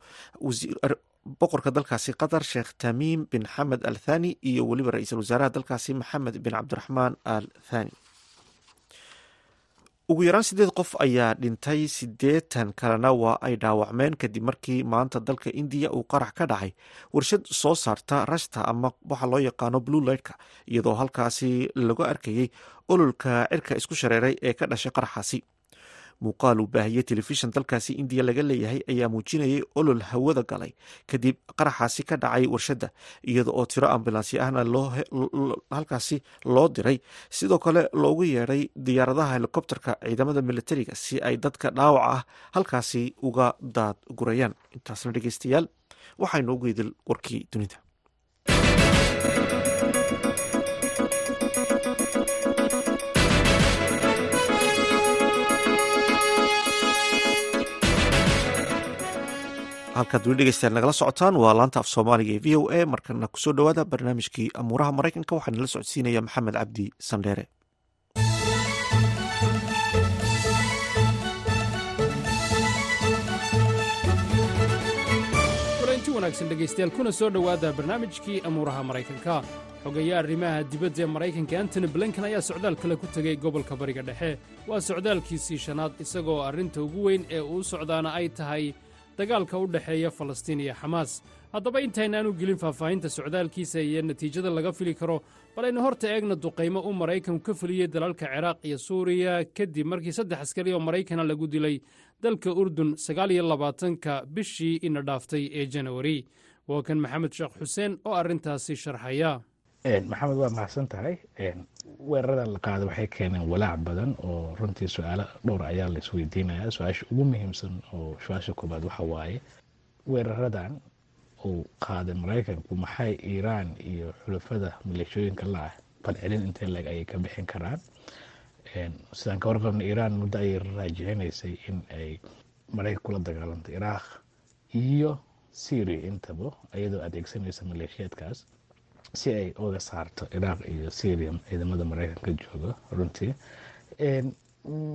Speaker 1: boqorka dalkaasi qatar sheekh tamiim bin xamed al thani iyo weliba ra'iisul wasaaraha dalkaasi maxamed bin cabdiraxmaan al thani ugu yaraan sideed qof ayaa dhintay siddeetan kalena waa ay dhaawacmeen kadib markii maanta dalka indiya uu qarax ka dhacay. Warshad soo saarta rashta ama waxa loo yaqaano blue lightka iyadoo halkaasi laga arkayay ololka cirka isku shareeray ee ka dhashay qaraxaasi muuqaal uu baahiyey dalkaasi indiya laga leeyahay ayaa muujinayay olol hawada galay. Kadib qaraxaasi ka dhacay warshadda iyada oo tiro ambulansi ahna halkaasi loo diray. Sidoo kale loogu yeedhay diyaaradaha helikobterka ciidamada militariga si ay dadka dhaawaca ah halkaasi uga daad gurayaan. Intaasna dhegeystayaal waxaynu ugu idil warkii dunida halkaad weli dhegeystayaal nagala socotaan waa laanta af soomaaliga ee v o a. Markana ku soo dhowaada barnaamijkii amuuraha maraykanka waxaa nala socodsiinaya maxamed cabdi sandheere.
Speaker 15: Dhegaystayaal kuna soo dhowaada barnaamijkii amuuraha maraykanka. Xogeeya arrimaha dibadda ee maraykanka antony blinken ayaa socdaal kale ku tegey gobolka bariga dhexe. Waa socdaalkiisii shanaad isagoo arrinta ugu weyn ee uu socdaana ay tahay dagaalka u dhexeeya falastiin iyo xamaas. Haddaba intaynaanu gelin faahfaahinta socdaalkiisa iyo natiijada laga fili karo bal aynu horta eegna duqaymo uu maraykanku ka fuliyey dalalka ciraaq iyo suuriya. Kadib markii saddex askari oo maraykana lagu dilay dalka urdun sagaal iyo labaatanka bishii ina dhaaftay ee janawari waa kan maxamed sheekh xuseen oo arrintaasi sharxaya
Speaker 16: maxamed waa mahadsan tahay weeraradan la qaada waxay keeneen walaac badan oo runtii su'aalo dhowr ayaa la isweydiinaya su'aasha ugu muhiimsan oo su'aasha koobaad waxa waaye weeraradan uu qaaday maraykanku maxay iiraan iyo xulafada maleeshooyinka la ah falcelin intee leeg ayay ka bixin karaan. Sidaan ka warqabna iiraan muddo ayay raajicinaysay in ay maraykan kula dagaalanto iraaq iyo syria intaba iyadoo adeegsanaysa maleeshiyaadkaas si ay uga saarto iraaq iyo syria ciidamada maraykanka jooga runtii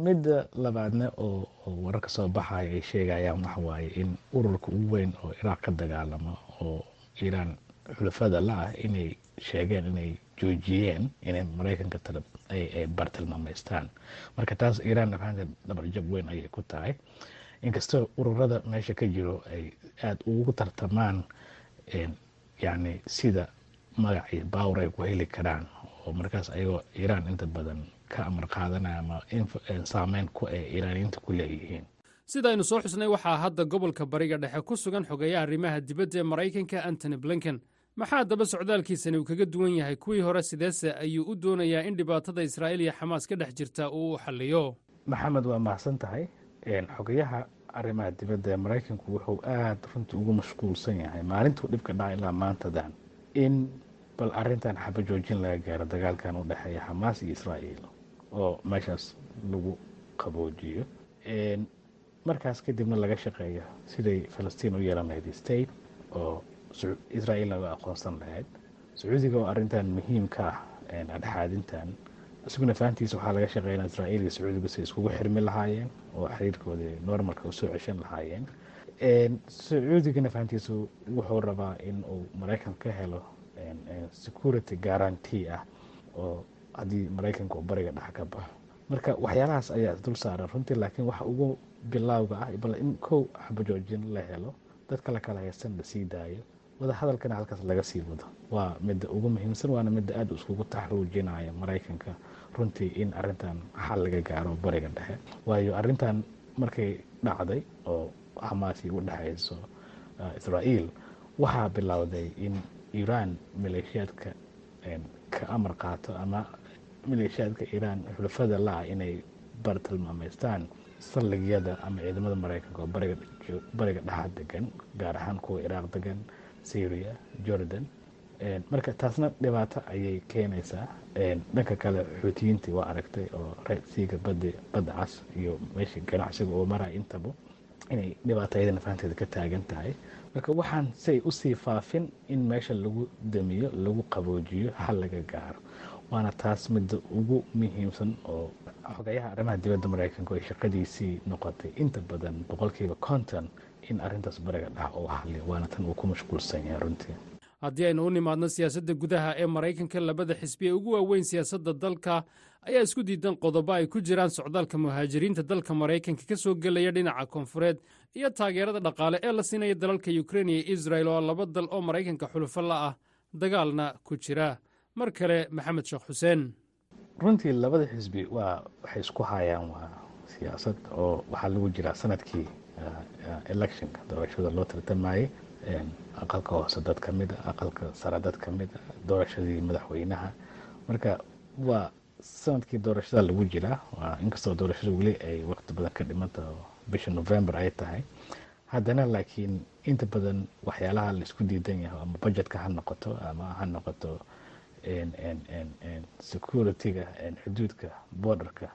Speaker 16: midda labaadna oo wararka soo baxaya ay sheegayaan waxawaaye in ururka ugu weyn oo iraaq ka dagaalamo oo iiraan xulafada la ah inay sheegeen inay joojiyeen inay maraykanka ay bartilmaamaystaan marka taas iiraan dhabarjab weyn ayay ku tahay. Inkastoo ururada meesha ka jiro ay aada ugu tartamaan yani sida magac iyo baawar ay ku heli karaan oo markaas ayagoo iiraan inta badan ka amar qaadanaya ama saameyn ku ay iiraaniyiinta ku leeyihiin.
Speaker 15: Sidaynu soo xusnay waxaa hadda gobolka bariga dhexe ku sugan xogeeyaha arrimaha dibadda ee maraykanka antony blinken. Maxaa daba socdaalkiisani uu kaga duwan yahay? Kuwii hore sideese ayuu u doonayaa in dhibaatada israa'iil iyo xamaas ka dhex jirta uu u xalliyo.
Speaker 16: Maxamed waa mahadsan tahay? Xogayaha arrimaha dibadda ee maraykanku wuxuu aada runtii ugu mashquulsan yahay maalintuu dhibka dhaca ilaa maantadan in bal arrintan xabajoojin laga gaaro dagaalkan u dhexeeya xamaas iyo israa'iil oo meeshaas lagu qaboojiyo. Markaas kadibna laga shaqeeyo siday falastiin u yeelan lahayd state oo israa'iilna u aqoonsan lahayd. Sacuudiga oo arrintan muhiim ka ah adxaadintan isaguna fahantiisa waxaa laga shaqeynaa israa'iil iyo sacuudiga si iskugu xirmi lahaayeen oo xiriirkoodii normalka u soo ceshan lahaayeen sacuudigana fahantiisu wuxuu rabaa in uu maraykan ka helo security guarantee ah oo haddii maraykanka uu bariga dhex ka baxo marka waxyaalahaas ayaa isdul saaran runtii laakiin waxa ugu bilowga ah bal in kow xabajoojin la helo dadka la kala haysan la sii daayo wada hadalkana halkaas laga sii wado. Waa midda ugu muhiimsan waana midda aada iskugu taxruujinaya maraykanka runtii in arintan xal laga gaaro bariga dhexe. Waayo arintan markay dhacday oo xamaasi u dhexayso israa'iil. Waxaa bilowday in iiraan maleeshiyaadka ka amar qaato ama maleeshiyaadka iiraan xulafada la-ah inay bartilmaameystaan saldhigyada ama ciidamada maraykanka oo bariga dhexa degan gaar ahaan kuwa iraaq degan syria jordan. Marka taasna dhibaato ayay keenaysaa. Dhanka kale xuutiyiintii waa aragtay oo rasiiga badda cas iyo meeshii ganacsiga oo maraya intaba inay dhibaato ayadana fahanteeda ka taagan tahay. Marka waxaan si ay u sii faafin in meesha lagu damiyo lagu qaboojiyo hal laga gaaro. Waana taas midda ugu muhiimsan oo xogayaha arrimaha dibadda maraykanku ay shaqadiisii noqotay. Inta badan boqolkiiba konton in arintaas bariga dhac uu xaliyo waana tan uu ku mashquulsan yahay runtii.
Speaker 15: Haddii aynu u nimaadno siyaasadda gudaha ee maraykanka labada xisbi ee ugu waaweyn siyaasadda dalka ayaa isku diidan qodobo ay ku jiraan socdaalka muhaajiriinta dalka maraykanka ka soo gelaya dhinaca koonfureed iyo taageerada dhaqaale ee la siinaya dalalka ukrein iyo israel oo laba dal oo maraykanka xulufo la ah dagaalna ku jira. Mar kale maxamed sheekh xuseen.
Speaker 16: Runtii labada xisbi waa waxay isku hayaan waa siyaasad oo waxaa lagu jiraa sannadkii electionka doorashada loo tartamayey aqalka hoose dad ka mid a aqalka sare dad ka mid a doorashadii madaxweynaha. Marka waa sannadkii doorashada lagu jiraa inkastoo doorashada weli ay waqti badan ka dhimanta bisha november ay tahay. Haddana laakiin inta badan waxyaalaha la isku diidan yahay ama budgetka ha noqoto ama ha noqoto securityga xuduudka borderka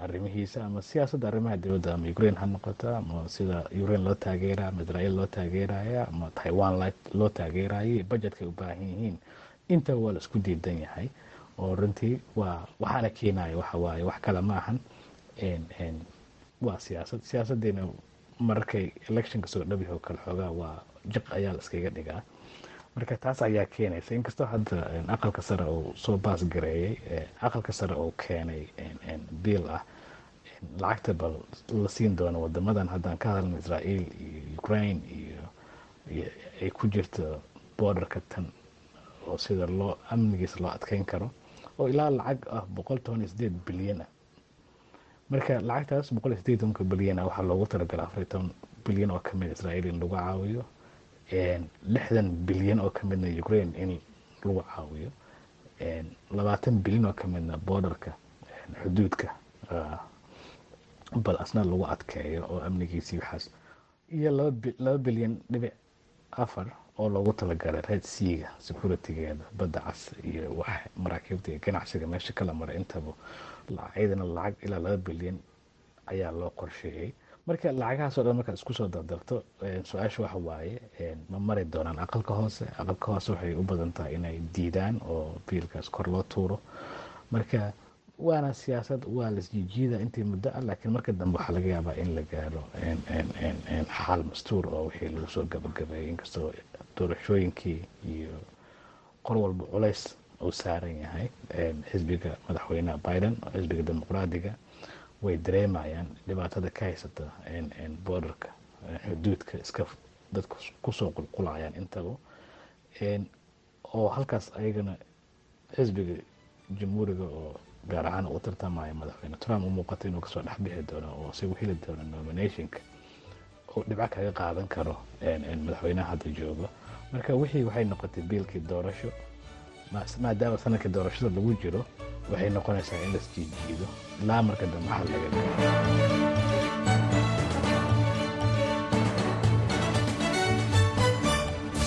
Speaker 16: arrimihiisa ama siyaasadda arrimaha dibadda ama ukraine ha noqoto ama sida ukraine loo taageera ama israel loo taageeraya ama taiwan loo taageerayay budgetkay u baahan yihiin. Inta waa la isku diidan yahay oo runtii waa waxaana keenaya waxa waaye wax kale ma ahan. Waa siyaasad. Siyaasaddeena markay electionka soo dhabi oo kale xoogaa waa jiq ayaa la iskaga dhigaa. Marka taas ayaa keenaysa. Inkastoo hadda aqalka sare uu soo baas gareeyey aqalka sare uu keenay biil ah lacagta bal la siin doono wadamadan haddaan ka hadalna israael iyo ukraine iyo ay ku jirto borderka tan oo sida loo amnigiisa loo adkeyn karo oo ilaa lacag ah boqol toban sideed bilyan ah. Marka lacagtaas boqol iyo sideed tobanka bilyan ah waxaa loogu talagalay afar iyo toban bilyan oo ka mid israael in lagu caawiyo lixdan bilyan oo ka midna ukraine in lagu caawiyo labaatan bilyan oo ka midna borderka xuduudka bal asna lagu adkeeyo oo amnigiisii waxaas iyo laba bilyan dhibic afar oo loogu talagalay red seaga securitygeeda badda cas iyo wax maraakiibta iyo ganacsiga meesha kala maray intaba iyadana lacag ilaa laba bilyan ayaa loo qorsheeyey. Marka lacagahaas oo dhan markaad isku soo dardarto su'aasha waxa waaye ma mari doonaan aqalka hoose. Aqalka hoose waxay u badan tahay inay diidaan oo biilkaas kor loo tuuro. Marka waana siyaasad waa lasjijiida intii muddo ah laakiin marka dambe waxaa laga yaabaa in la gaaro xaal mastuur oo wixii lagu soo gabagabeeyay inkastoo doorashooyinkii iyo qor walba culays uu saaran yahay. Xisbiga madaxweyneha biden oo xisbiga dimuqraadiga way dareemayaan dhibaatada ka haysata borderka xuduudka iska dadku ku soo qulqulayaan intaba oo halkaas ayagana xisbiga jamhuuriga oo gaar ahaan u tartamaya madaxweyne trump u muuqato inuu ka soo dhexbixi doono oo isagu heli doono nominationka oo dhibco kaga qaadan karo madaxweynaha hadda joogo marka wixii waxay noqotay biilkii doorasho maadaama sannadkii doorashada lagu jiro waxay noqonaysaa in las jiijiido. Ilaa marka dambe xal laga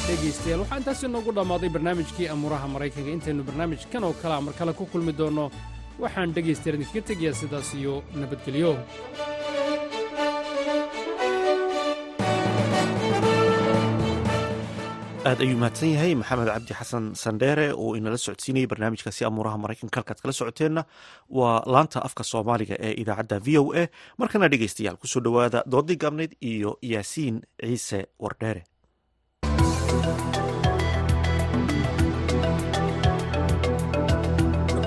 Speaker 15: dhegaystayaal waxaa intaasi noogu dhammaaday barnaamijkii amuuraha maraykanka. Intaynu barnaamijkan oo kalea mar kale ku kulmi doonno waxaan dhegaystayaal idinkaga tegayaa sidaas iyo nabadgelyo
Speaker 1: aad ayuu mahadsan yahay maxamed cabdi xasan sandheere oo inala socodsiinayay barnaamijkaasi amuuraha maraykanka. Halkaad kala socoteenna waa laanta afka soomaaliga ee idaacadda v o a. Markana dhegaystayaal ku soo dhowaada doodii gaabneyd iyo yaasiin ciise wardheere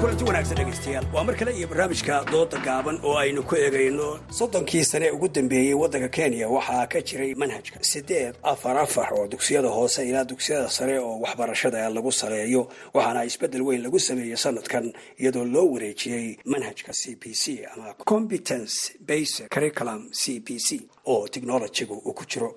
Speaker 17: kulanti wanaagsan dhegaystayaal waa mar kale iyo barnaamijka dooda gaaban oo aynu ku eegayno soddonkii sane ugu dambeeyey waddanka kenya. Waxaa ka jiray manhajka siddeed afar afar oo dugsiyada hoose ilaa dugsiyada sare oo waxbarashada lagu saleeyo. Waxaana isbeddel weyn lagu sameeyey sanadkan iyadoo loo wareejiyey manhajka c b c ama competence basic curriculum c b c oo technologigu uu ku jiro.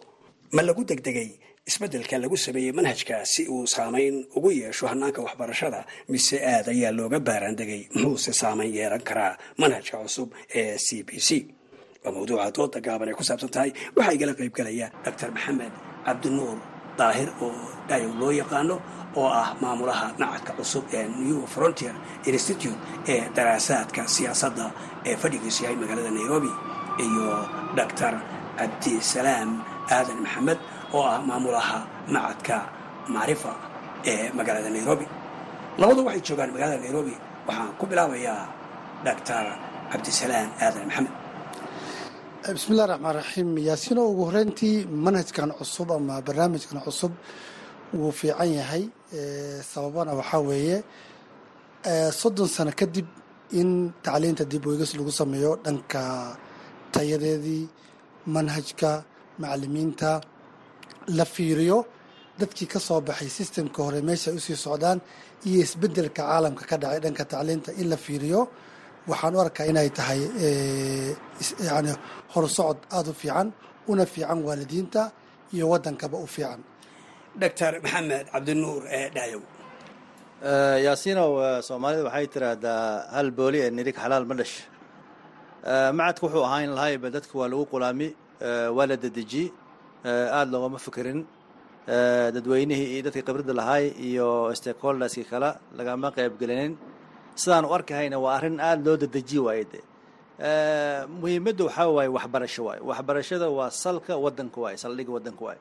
Speaker 17: Ma lagu degdegay isbeddelka lagu sameeyey manhajka si uu saamayn ugu yeesho hanaanka waxbarashada mise aad ayaa looga baaraandegay muxuuse saamayn yeelan karaa manhajka cusub ee c b c. Waa mawduuca dooda gaaban ay ku saabsan tahay waxaa igala qaybgalaya doctor maxamed cabdinuur daahir oo dhayow loo yaqaano oo ah maamulaha macadka cusub ee new frontier institute ee daraasaadka siyaasadda ee fadhigiisu yahay magaalada nairobi iyo doctor cabdisalaam aadan maxamed oo ah maamulaha macadka macrifa ee magaalada nairobi. Labadu waxay joogaan magaalada nairobi waxaan ku bilaabayaa doctor cabdisalaam aadan maxamed.
Speaker 18: Bismillahi raxmaan raxiim yaasiino ugu horeyntii manhajkan cusub ama barnaamijkan cusub wuu fiican yahay sababana waxaa weeye soddon sano kadib in tacliinta dib weegis lagu sameeyo dhanka tayadeedii manhajka macalimiinta la fiiriyo dadkii ka soo baxay sistemka hore meesha ay u sii socdaan iyo isbeddelka caalamka ka dhacay dhanka tacliinta in la fiiriyo waxaan u arkaa inay tahay yani horsocod aada u fiican una fiican waalidiinta iyo waddankaba u fiican.
Speaker 17: Doctor maxamed cabdinuur ee dhaayow
Speaker 19: yaasiinow soomaalida waxay tiraahdaa hal booli ee nirig xalaal ma dhash. Macadka wuxuu ahaan lahayba dadka waa lagu qulaami waa la dedeji aada loogama fikirin. Dadweynihii iyo dadkii khibradda lahaay iyo stakeholderskii kale lagama qaybgelinin sidaan u arkahayna waa arrin aada loo dedeji waaye de muhiimadda waxaa waaye waxbarasho waaye. Waxbarashada waa salka waddanka waaye saldhigga waddanka waaye.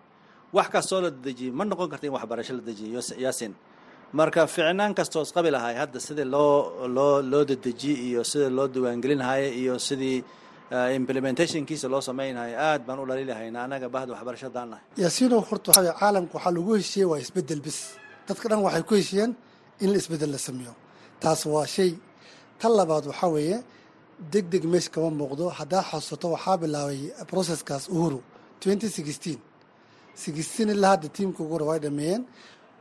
Speaker 19: Wax kastoo la dedejiyo ma noqon karta in waxbarasho la dejiyo yaasin. Marka ficnaan kastoo isqabi lahay hadda sidii loo loo loo dedeji iyo sida loo diiwaangelinhaya iyo sidii implementationkiisa loo samaynayo aad baan u dhaliilahayna anaga bahda waxbarashadaan nahay
Speaker 18: yaasiino horta waxaa caalamka waxaa lagu heshiiyey waa isbeddel bis dadka dhan waxay ku heshiiyeen in la isbeddel la sameeyo. Taas waa shay. Tan labaad waxaa weeye deg deg meesha kama muuqdo haddaa xasuusato waxaa bilaabay processkaas uhuru ilaa hadda tiimka ugu hore way dhameeyeen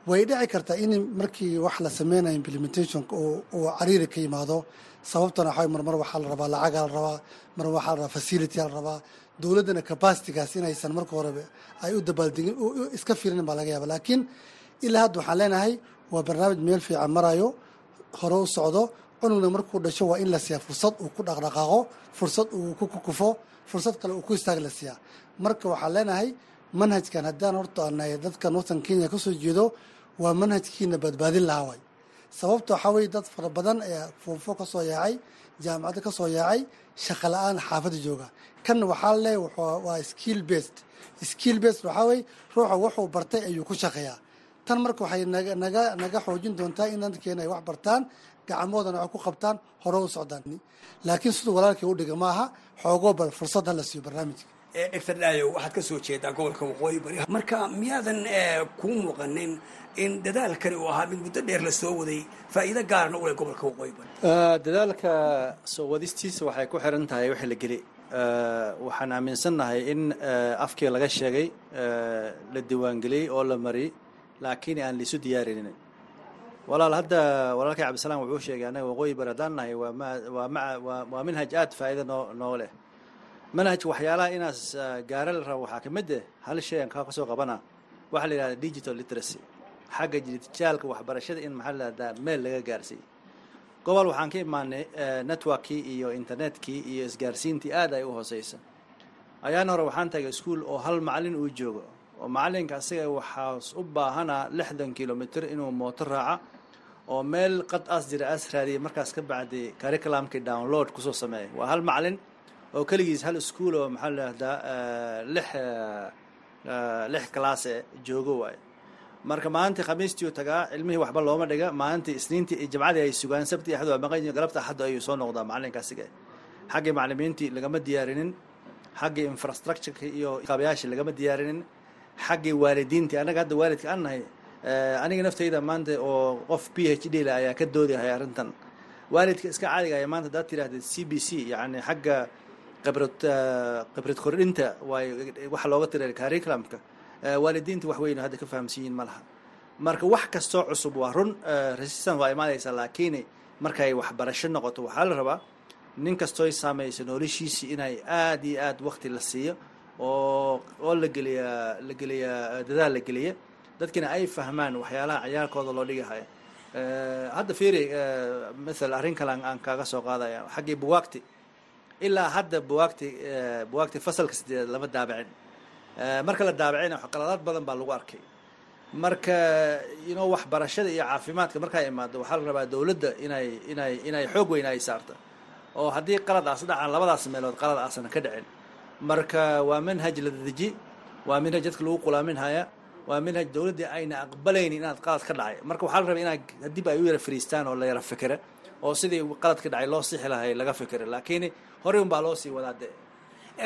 Speaker 18: way dhici kartaa in markii wax la sameynayo implementationka uu cariiri ka yimaado. Sababtana waxaa marmar waxaa la rabaa lacagaa la rabaa mar waxaa la rabaa facility la rabaa. Dowladdana capacitigaas inaysan marka horeba ay u dabaaldegin iska fiirin baa laga yaaba laakiin ilaa hadda waxaan leenahay waa barnaamij meel fiican marayo hore u socdo cunugna markuu dhasho waa in la siiyaa fursad uu ku dhaqdhaqaaqo fursad uu ku kukufo fursad kale uu ku istaag la siiyaa. Marka waxaan leenahay manhajkan haddaan horta anahay dadka northern kenya ka soo jeedo waa manhajkiina badbaadin lahaa waay sababta waxaa weye dad fara badan ayaa foofo ka soo yaacay jaamacadda ka soo yaacay shaqa la'aan xaafadda jooga. Kan waxaa le waa skill based. Skill based waxaa weye ruuxa wuxuu bartay ayuu ku shaqeeyaa. Tan marka waxay naga naga xoojin doontaa in dadkeena ay wax bartaan gacmoodana wax ku qabtaan hore u socdaan. Laakiin siduu walaalkii u dhiga maaha xoogoo bal fursad ha la siiyo barnaamijka
Speaker 17: doctor dhaayo waxaad ka soo jeedaa gobolka waqooyi bari marka miyaadan kuu muuqanin in dadaalkani uu ahaa mid muddo dheer la soo waday faa'iido gaarna u leh gobolka waqooyi bari
Speaker 19: dadaalka soo wadistiisa waxay ku xiran tahay wixii la geli. Waxaan aaminsannahay in afkii laga sheegay la diiwaangeliyey oo la mariyey laakiin aan laisu diyaarinin. Walaal hadda walaalkay cabdisalaam wuxuu sheegay annaga waqooyi bari haddaan nahay waa ma waa ma waa waa manhaj aad faa'iido noo noo leh manhajka waxyaalaha inaas gaara la rabo waxaa ka mid eh hal shay aan kaa ka soo qabana waxaa la yidhahda digital literacy. Xagga dijitaalka waxbarashada in maxaa la yidhahdaa meel laga gaarsiiyo. Gobol waxaan ka imaanay networkii iyo internetkii iyo isgaarsiintii aad ay u hooseysa. Ayaan hore waxaan tagay iskuol oo hal macalin uu joogo oo macalinka asiga waxaas u baahanaa lixdan kilomitr inuu mooto raaca oo meel qad as jira as raadiyay markaas ka bacdi curriculumkii download ku soo sameeyay. Waa hal macalin oo keligiis hal iskuol oo maxaa la yidhahdaa lix lix classe joogo waaye. Marka maalintii khamiistii uu tagaa cilmihii waxba looma dhiga maalintii isniintii iyo jimcadii ay sugaan sabti axad waa maqan yihiin galabta axadda ayuu soo noqdaa macalinka asiga xaggii macalimiintii lagama diyaarinin xaggii infrastructureka iyo kaabayaashii lagama diyaarinin xaggii waalidiintii annaga hadda waalidka aan nahay aniga naftayda maanta oo qof p h d la ayaa ka doodahaya arrintan. Waalidka iska caadiga aya maanta hadaad tidhahdid c b c yacni xagga khibrad khibrad kordhinta waay waxa looga tiray curriculumka waalidiinta wax weyn hadda ka fahamsiiyiin ma laha marka wax kastoo cusub waa run resistance waa imaanaysaa laakiin markay waxbarasho noqoto waxaa la rabaa nin kastooy saamaysa noloshiisii inay aada iyo aad wakti la siiyo oo oo la geliya la geliya dadaal la geliya dadkina ay fahmaan waxyaalaha ciyaalkooda loo dhigahaya hadda fiiri maala arrin kale aan kaaga soo qaadaya xaggii buwaagti ilaa hadda buwaagti buwaagti fasalka sideed lama daabicin. Marka la daabicina qaladaad badan baa lagu arkay. Marka ino waxbarashada iyo caafimaadka markaa imaado waxaa la rabaa dowladda inay inay inay xoog weyn ay saarta. Oo haddii qalad aas dhacaan labadaas meelood qalad aasana ka dhicin. Marka waa manhaj la dedeji waa manhaj dadka lagu qulaaminhaya waa manhaj dowladdii ayna aqbalaynin inaad qalad ka dhacay. Marka waxaa la rabaa inaad haddiiba ay u yara fariistaan oo la yara fikira oo sidii qalad ka dhacay loo sixi lahay laga fikira. Laakiin horey un baa loo sii wadaa dee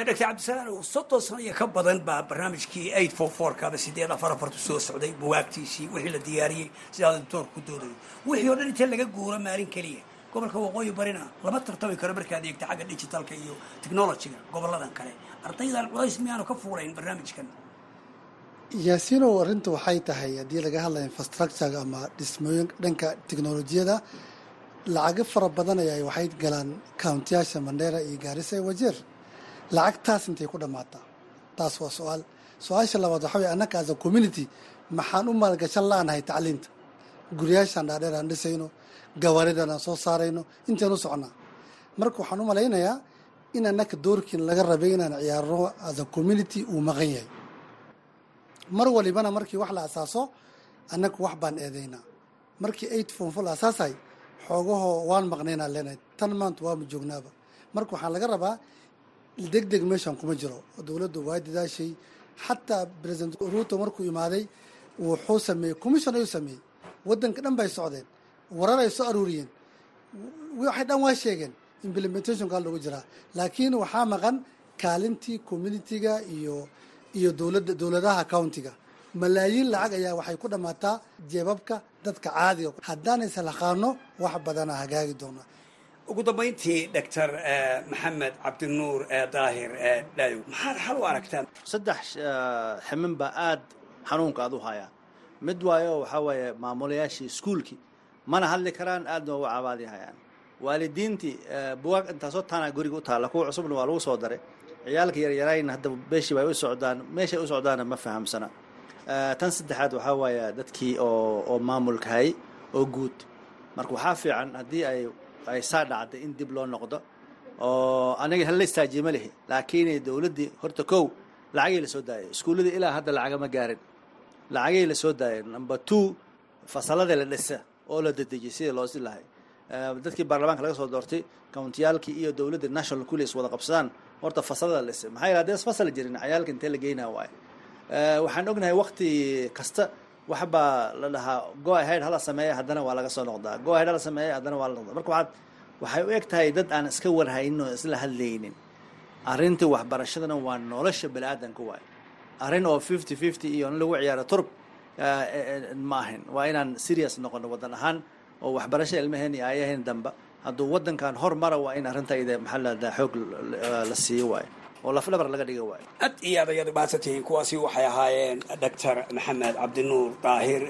Speaker 17: doctor cabdisalaam soddon sano iyo ka badan baa barnaamijkii eight four fourkaba sideed afar afartu soo socday buwaagtiisii wixii la diyaariyey sidaa doctoor ku doodayo. Wixii oo dhan intee laga guuro maalin keliya? Gobolka waqooyi barina lama tartami karo markaad eegta xagga digitalka iyo technologyga goboladan kale. Ardaydan culays miyaanu ka fuulayn barnaamijkan?
Speaker 18: Yaasiinow arrintu waxay tahay haddii laga hadlaya infrastructurega ama dhismooyin dhanka teknolojiyada lacago fara badan ayaa waxay galaan countiyaasha mandheera iyo gaarisa iyo wajeer lacagtaas intay ku dhammaataa taas waa su'aal. Su'aasha labaad waxa wey annaka as a community maxaan u maalgashan la-nahay tacliinta? Guryaashaan dhaadheer aan dhisayno gawaaridan aan soo saarayno intaan u socnaa marka waxaan u malaynayaa in annaka doorkiin laga rabay inaan ciyaarno as a community uu maqan yahay. Mar walibana markii wax la asaaso annaku wax baan eedaynaa markii eight fonfo la asaasay xoogahoo waan maqnaynaa leenahay. Tan maanta waama joognaaba. Marka waxaan laga rabaa deg deg meeshan kuma jiro. Dowladdu waa dadaashay. Xataa president ruuto markuu imaaday wuxuu sameeyey commission ayuu sameeyey. Waddanka dhan bay socdeen. Warar ay soo aruuriyeen. Waxay dhan waa sheegeen implementationkaa loogu jiraa. Laakiin waxaa maqan kaalintii communitiga iyo iyo dowladda dowladaha countiga malaayiin lacag ayaa waxay ku dhammaataa jeebabka dadka caadiga haddaan islaqaano wax badana hagaagi doonaa.
Speaker 17: Ugu dambayntii doctor maxamed cabdinuur daahir dhaayow maxaad xal u aragtaa
Speaker 19: saddex ximin baa aad xanuunka aad u hayaa. Mid waayo waxaa waaye maamulayaashii iskuulkii. Mana hadli karaan aadna waa u cabaadi hayaan. Waalidiintii buwaag intaasoo taana guriga u taalla kuwa cusubna waa lagu soo daray. Ciyaalka yaryarayna hadda beeshii bay u socdaan meeshay u socdaana ma fahamsana tan saddexaad waxaa waaye dadkii oo oo maamulka hayay oo guud. Marka waxaa fiican haddii ay ay saa dhacday in dib loo noqdo oo aniga hala istaajiye ma lihi laakiin dowladdii horta kow lacagay la soo daayay iskuulladii ilaa hadda lacagama gaarin. Lacagay la soo daayay number two fasalladii la dhisa oo la dedejiyay sidii loo si lahay. Dadkii baarlamaanka laga soo doortay countiyaalkii iyo dowladda national kulis wada qabsadaan horta fasalada la dhisay. Maxaa yidhahdee fasal jirin cayaalka intee la geynaa waaye waxaan ognahay wakti kasta. Waxbaa la dhahaa go ahead hala sameeya haddana waa laga soo noqdaa. Go ahead hala sameeya haddana waa la noqdaa. Marka waxaad waxay u eg tahay dad aan iska warhaynin oo isla hadlaynin. Arrintii waxbarashadana waa nolosha bani aadanka waay arrin oo fifty fifty iyo lagu ciyaaro turb ma ahin waa inaan serious noqono waddan ahaan oo waxbarashada ilmaheen iyo aayaheen damba. Hadduu waddankan hormara waa in arrintayda maxaa lahdaa xoog la siiyo waayo oo lafdhabar laga dhiga waayo.
Speaker 17: Aad iyo aad ayaad umahadsantihiin kuwaasi waxay ahaayeen doctor maxamed cabdinuur daahir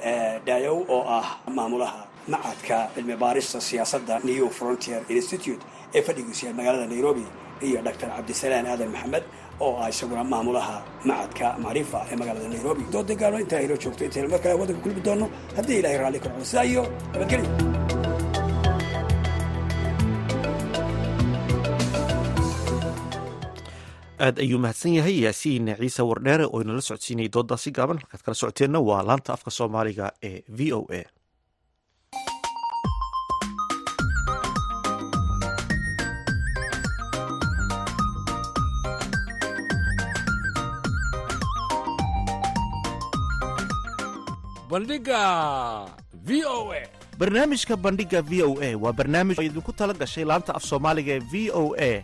Speaker 17: dhaayow oo ah maamulaha macadka cilmi baarista siyaasadda new frontier institute ee fadhigiisu yahay magaalada nairobi iyo doctor cabdisalaan aadan maxamed oo ah isaguna maamulaha macadka macrifa ee magaalada nairobi. Dooda gaano intaa ilo joogto intaynu mar kale waddanka kulmi doono haddii ilahay raalli ka noqdo sidaa iyo nabadgelyo
Speaker 1: aad ayuu mahadsan yahay. Yaasiin ciise wardheere oo inala socodsiinayay doodaasi gaaban. Halkaad kala socoteenna waa laanta afka soomaaliga ee v o a.
Speaker 20: Bandhiga v o a.
Speaker 1: Barnaamijka bandhiga v o a waa barnaamij oo idinku tala gashay laanta af soomaaliga ee v o a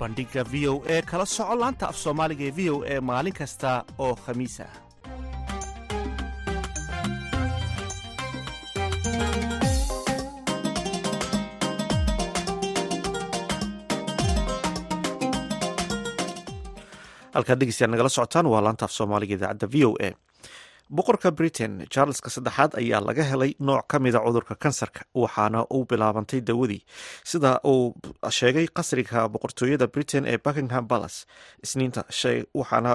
Speaker 1: bandhiga v o e kala soco laanta af soomaaliga ee v o e maalin kasta oo khamiis ah halkaad dhegeystayaal nagala socotaan waa laanta af soomaaliga idaacadda v o a boqorka britain charleska saddexaad ayaa laga helay nooc ka mida cudurka kansarka waxaana uu bilaabantay dawadii sida uu sheegay qasriga boqortooyada britain ee buckingham palace isniinta waxaana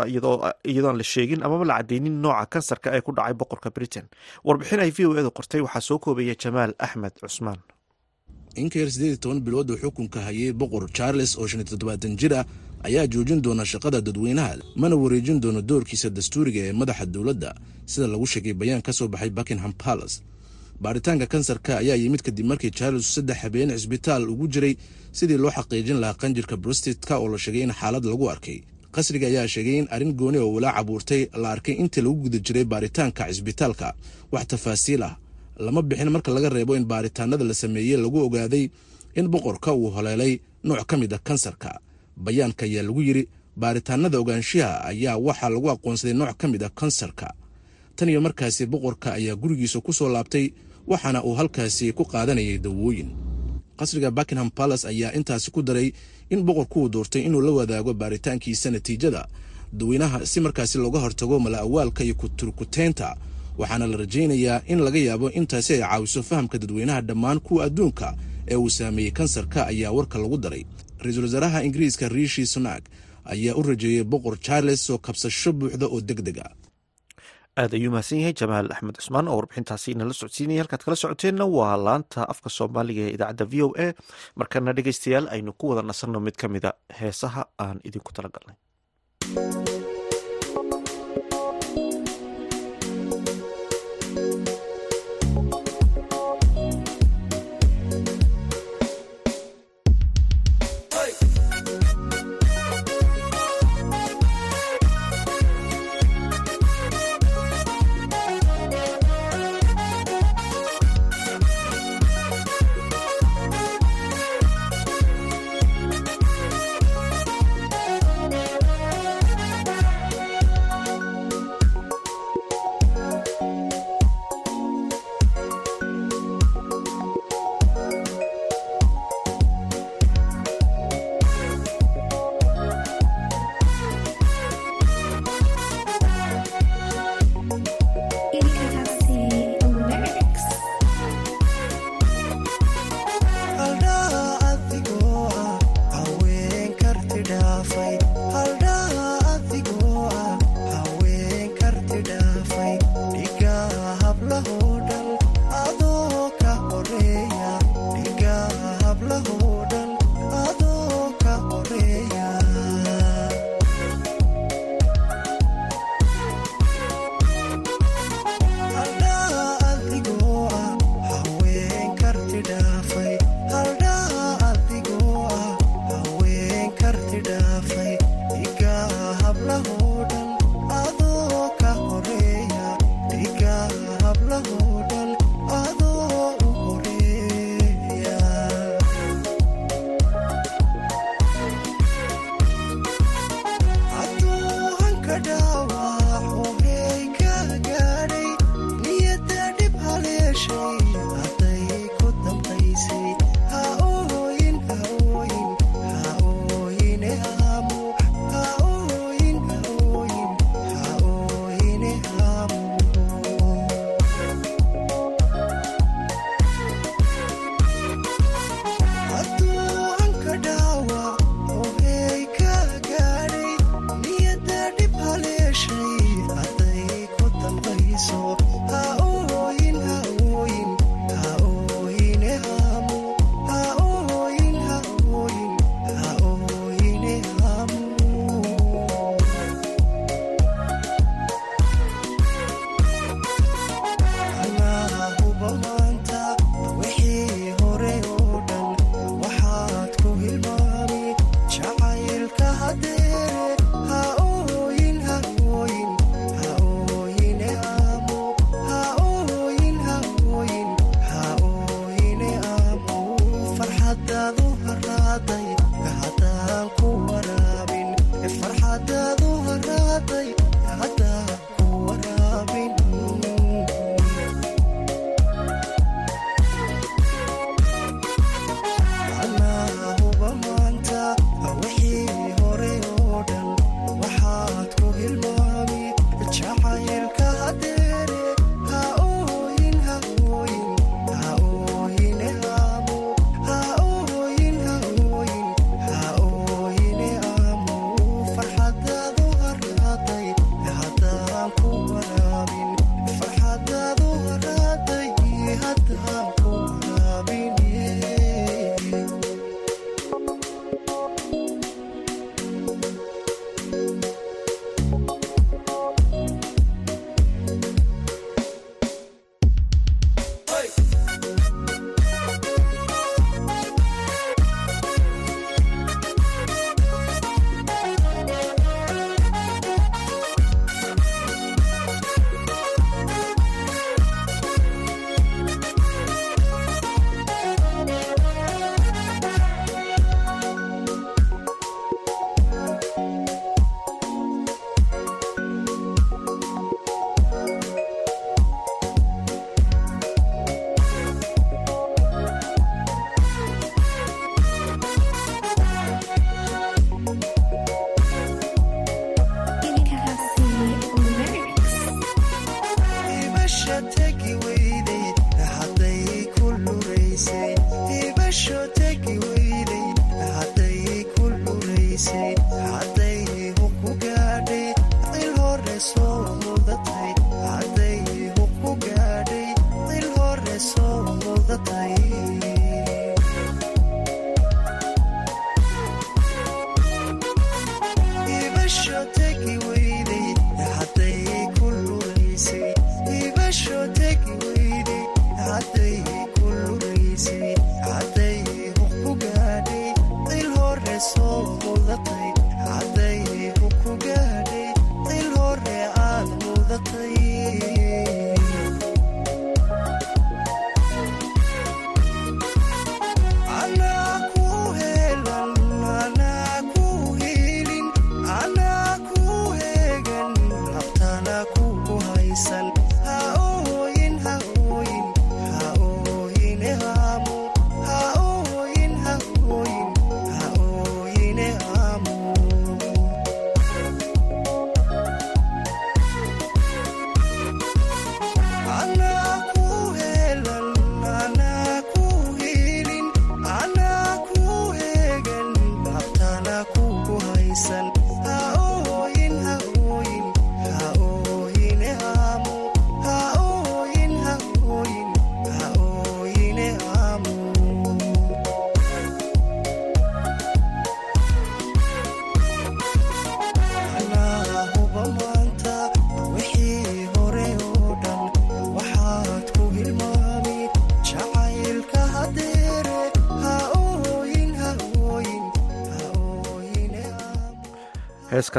Speaker 1: iyadoon la sheegin amaba la cadeynin nooca kansarka ee ku dhacay boqorka britain. Warbixin ay v o edu qortay waxaa soo koobaya jamaal axmed cusmaan.
Speaker 14: Inka yar siddeed iyo toban bilood uu xukunka hayay boqor charles oo shan iyo toddobaatan jir ah ayaa joojin doona shaqada dadweynaha mana wareejin doono doorkiisa dastuuriga ee madaxa dowladda sida lagu sheegay bayaan ka soo baxay buckingham palace. Baaritaanka kansarka ayaa yimid kadib markii charles saddex habeen cisbitaal ugu jiray sidii loo xaqiijin lahaa qanjirka brostitka oo la sheegay in xaalad lagu arkay. Qasriga ayaa sheegay in arrin gooni oo walaac abuurtay la arkay intii lagu guda jiray baaritaanka cisbitaalka wax tafaasiil ah lama bixin marka laga reebo in baaritaanada la sameeyey lagu ogaaday in boqorka uu holeelay nooc ka mid a kansarka bayaanka ayaa lagu yidri baaritaanada ogaanshiha ayaa waxaa lagu aqoonsaday nooc ka mid a kansarka. Tan iyo markaasi boqorka ayaa gurigiisa ku soo laabtay waxaana uu halkaasi ku qaadanayay dawooyin. Qasriga buckingham palace ayaa intaasi ku daray in boqorku uu doortay inuu la wadaago baaritaankiisa natiijada. Dadweynaha si markaasi looga hortago mala-awaalka iyo kuturkuteynta waxaana la rajaynayaa in laga yaabo intaasi ay caawiso fahamka dadweynaha dhammaan kuwa adduunka ee uu saameeyey kansarka ayaa warka lagu daray ra'iisul wasaaraha ingiriiska riishi sunak ayaa u rajeeyey boqor charles oo kabsasho buuxda oo deg deg a
Speaker 1: aad ayuu mahadsan yahay jamaal axmed cusmaan oo warbixintaasi inala socodsiinaya halkaad kala socoteenna waa laanta afka soomaaliga ee idaacadda v o a. Markana dhegeystayaal aynu ku wada nasanno mid ka mida heesaha aan idinku talagalnay.
Speaker 21: Thank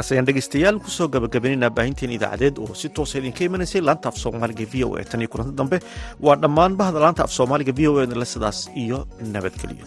Speaker 21: halkaas ayaan dhegaystayaal ku soo
Speaker 1: gabagabaynayna baahinteen idaacadeed oo si toosa idinka imanaysay laanta af soomaaliga v o a tan iyo kulanta dambe waa dhammaan bahda laanta af soomaaliga v o e le sidaas iyo nabadgelyo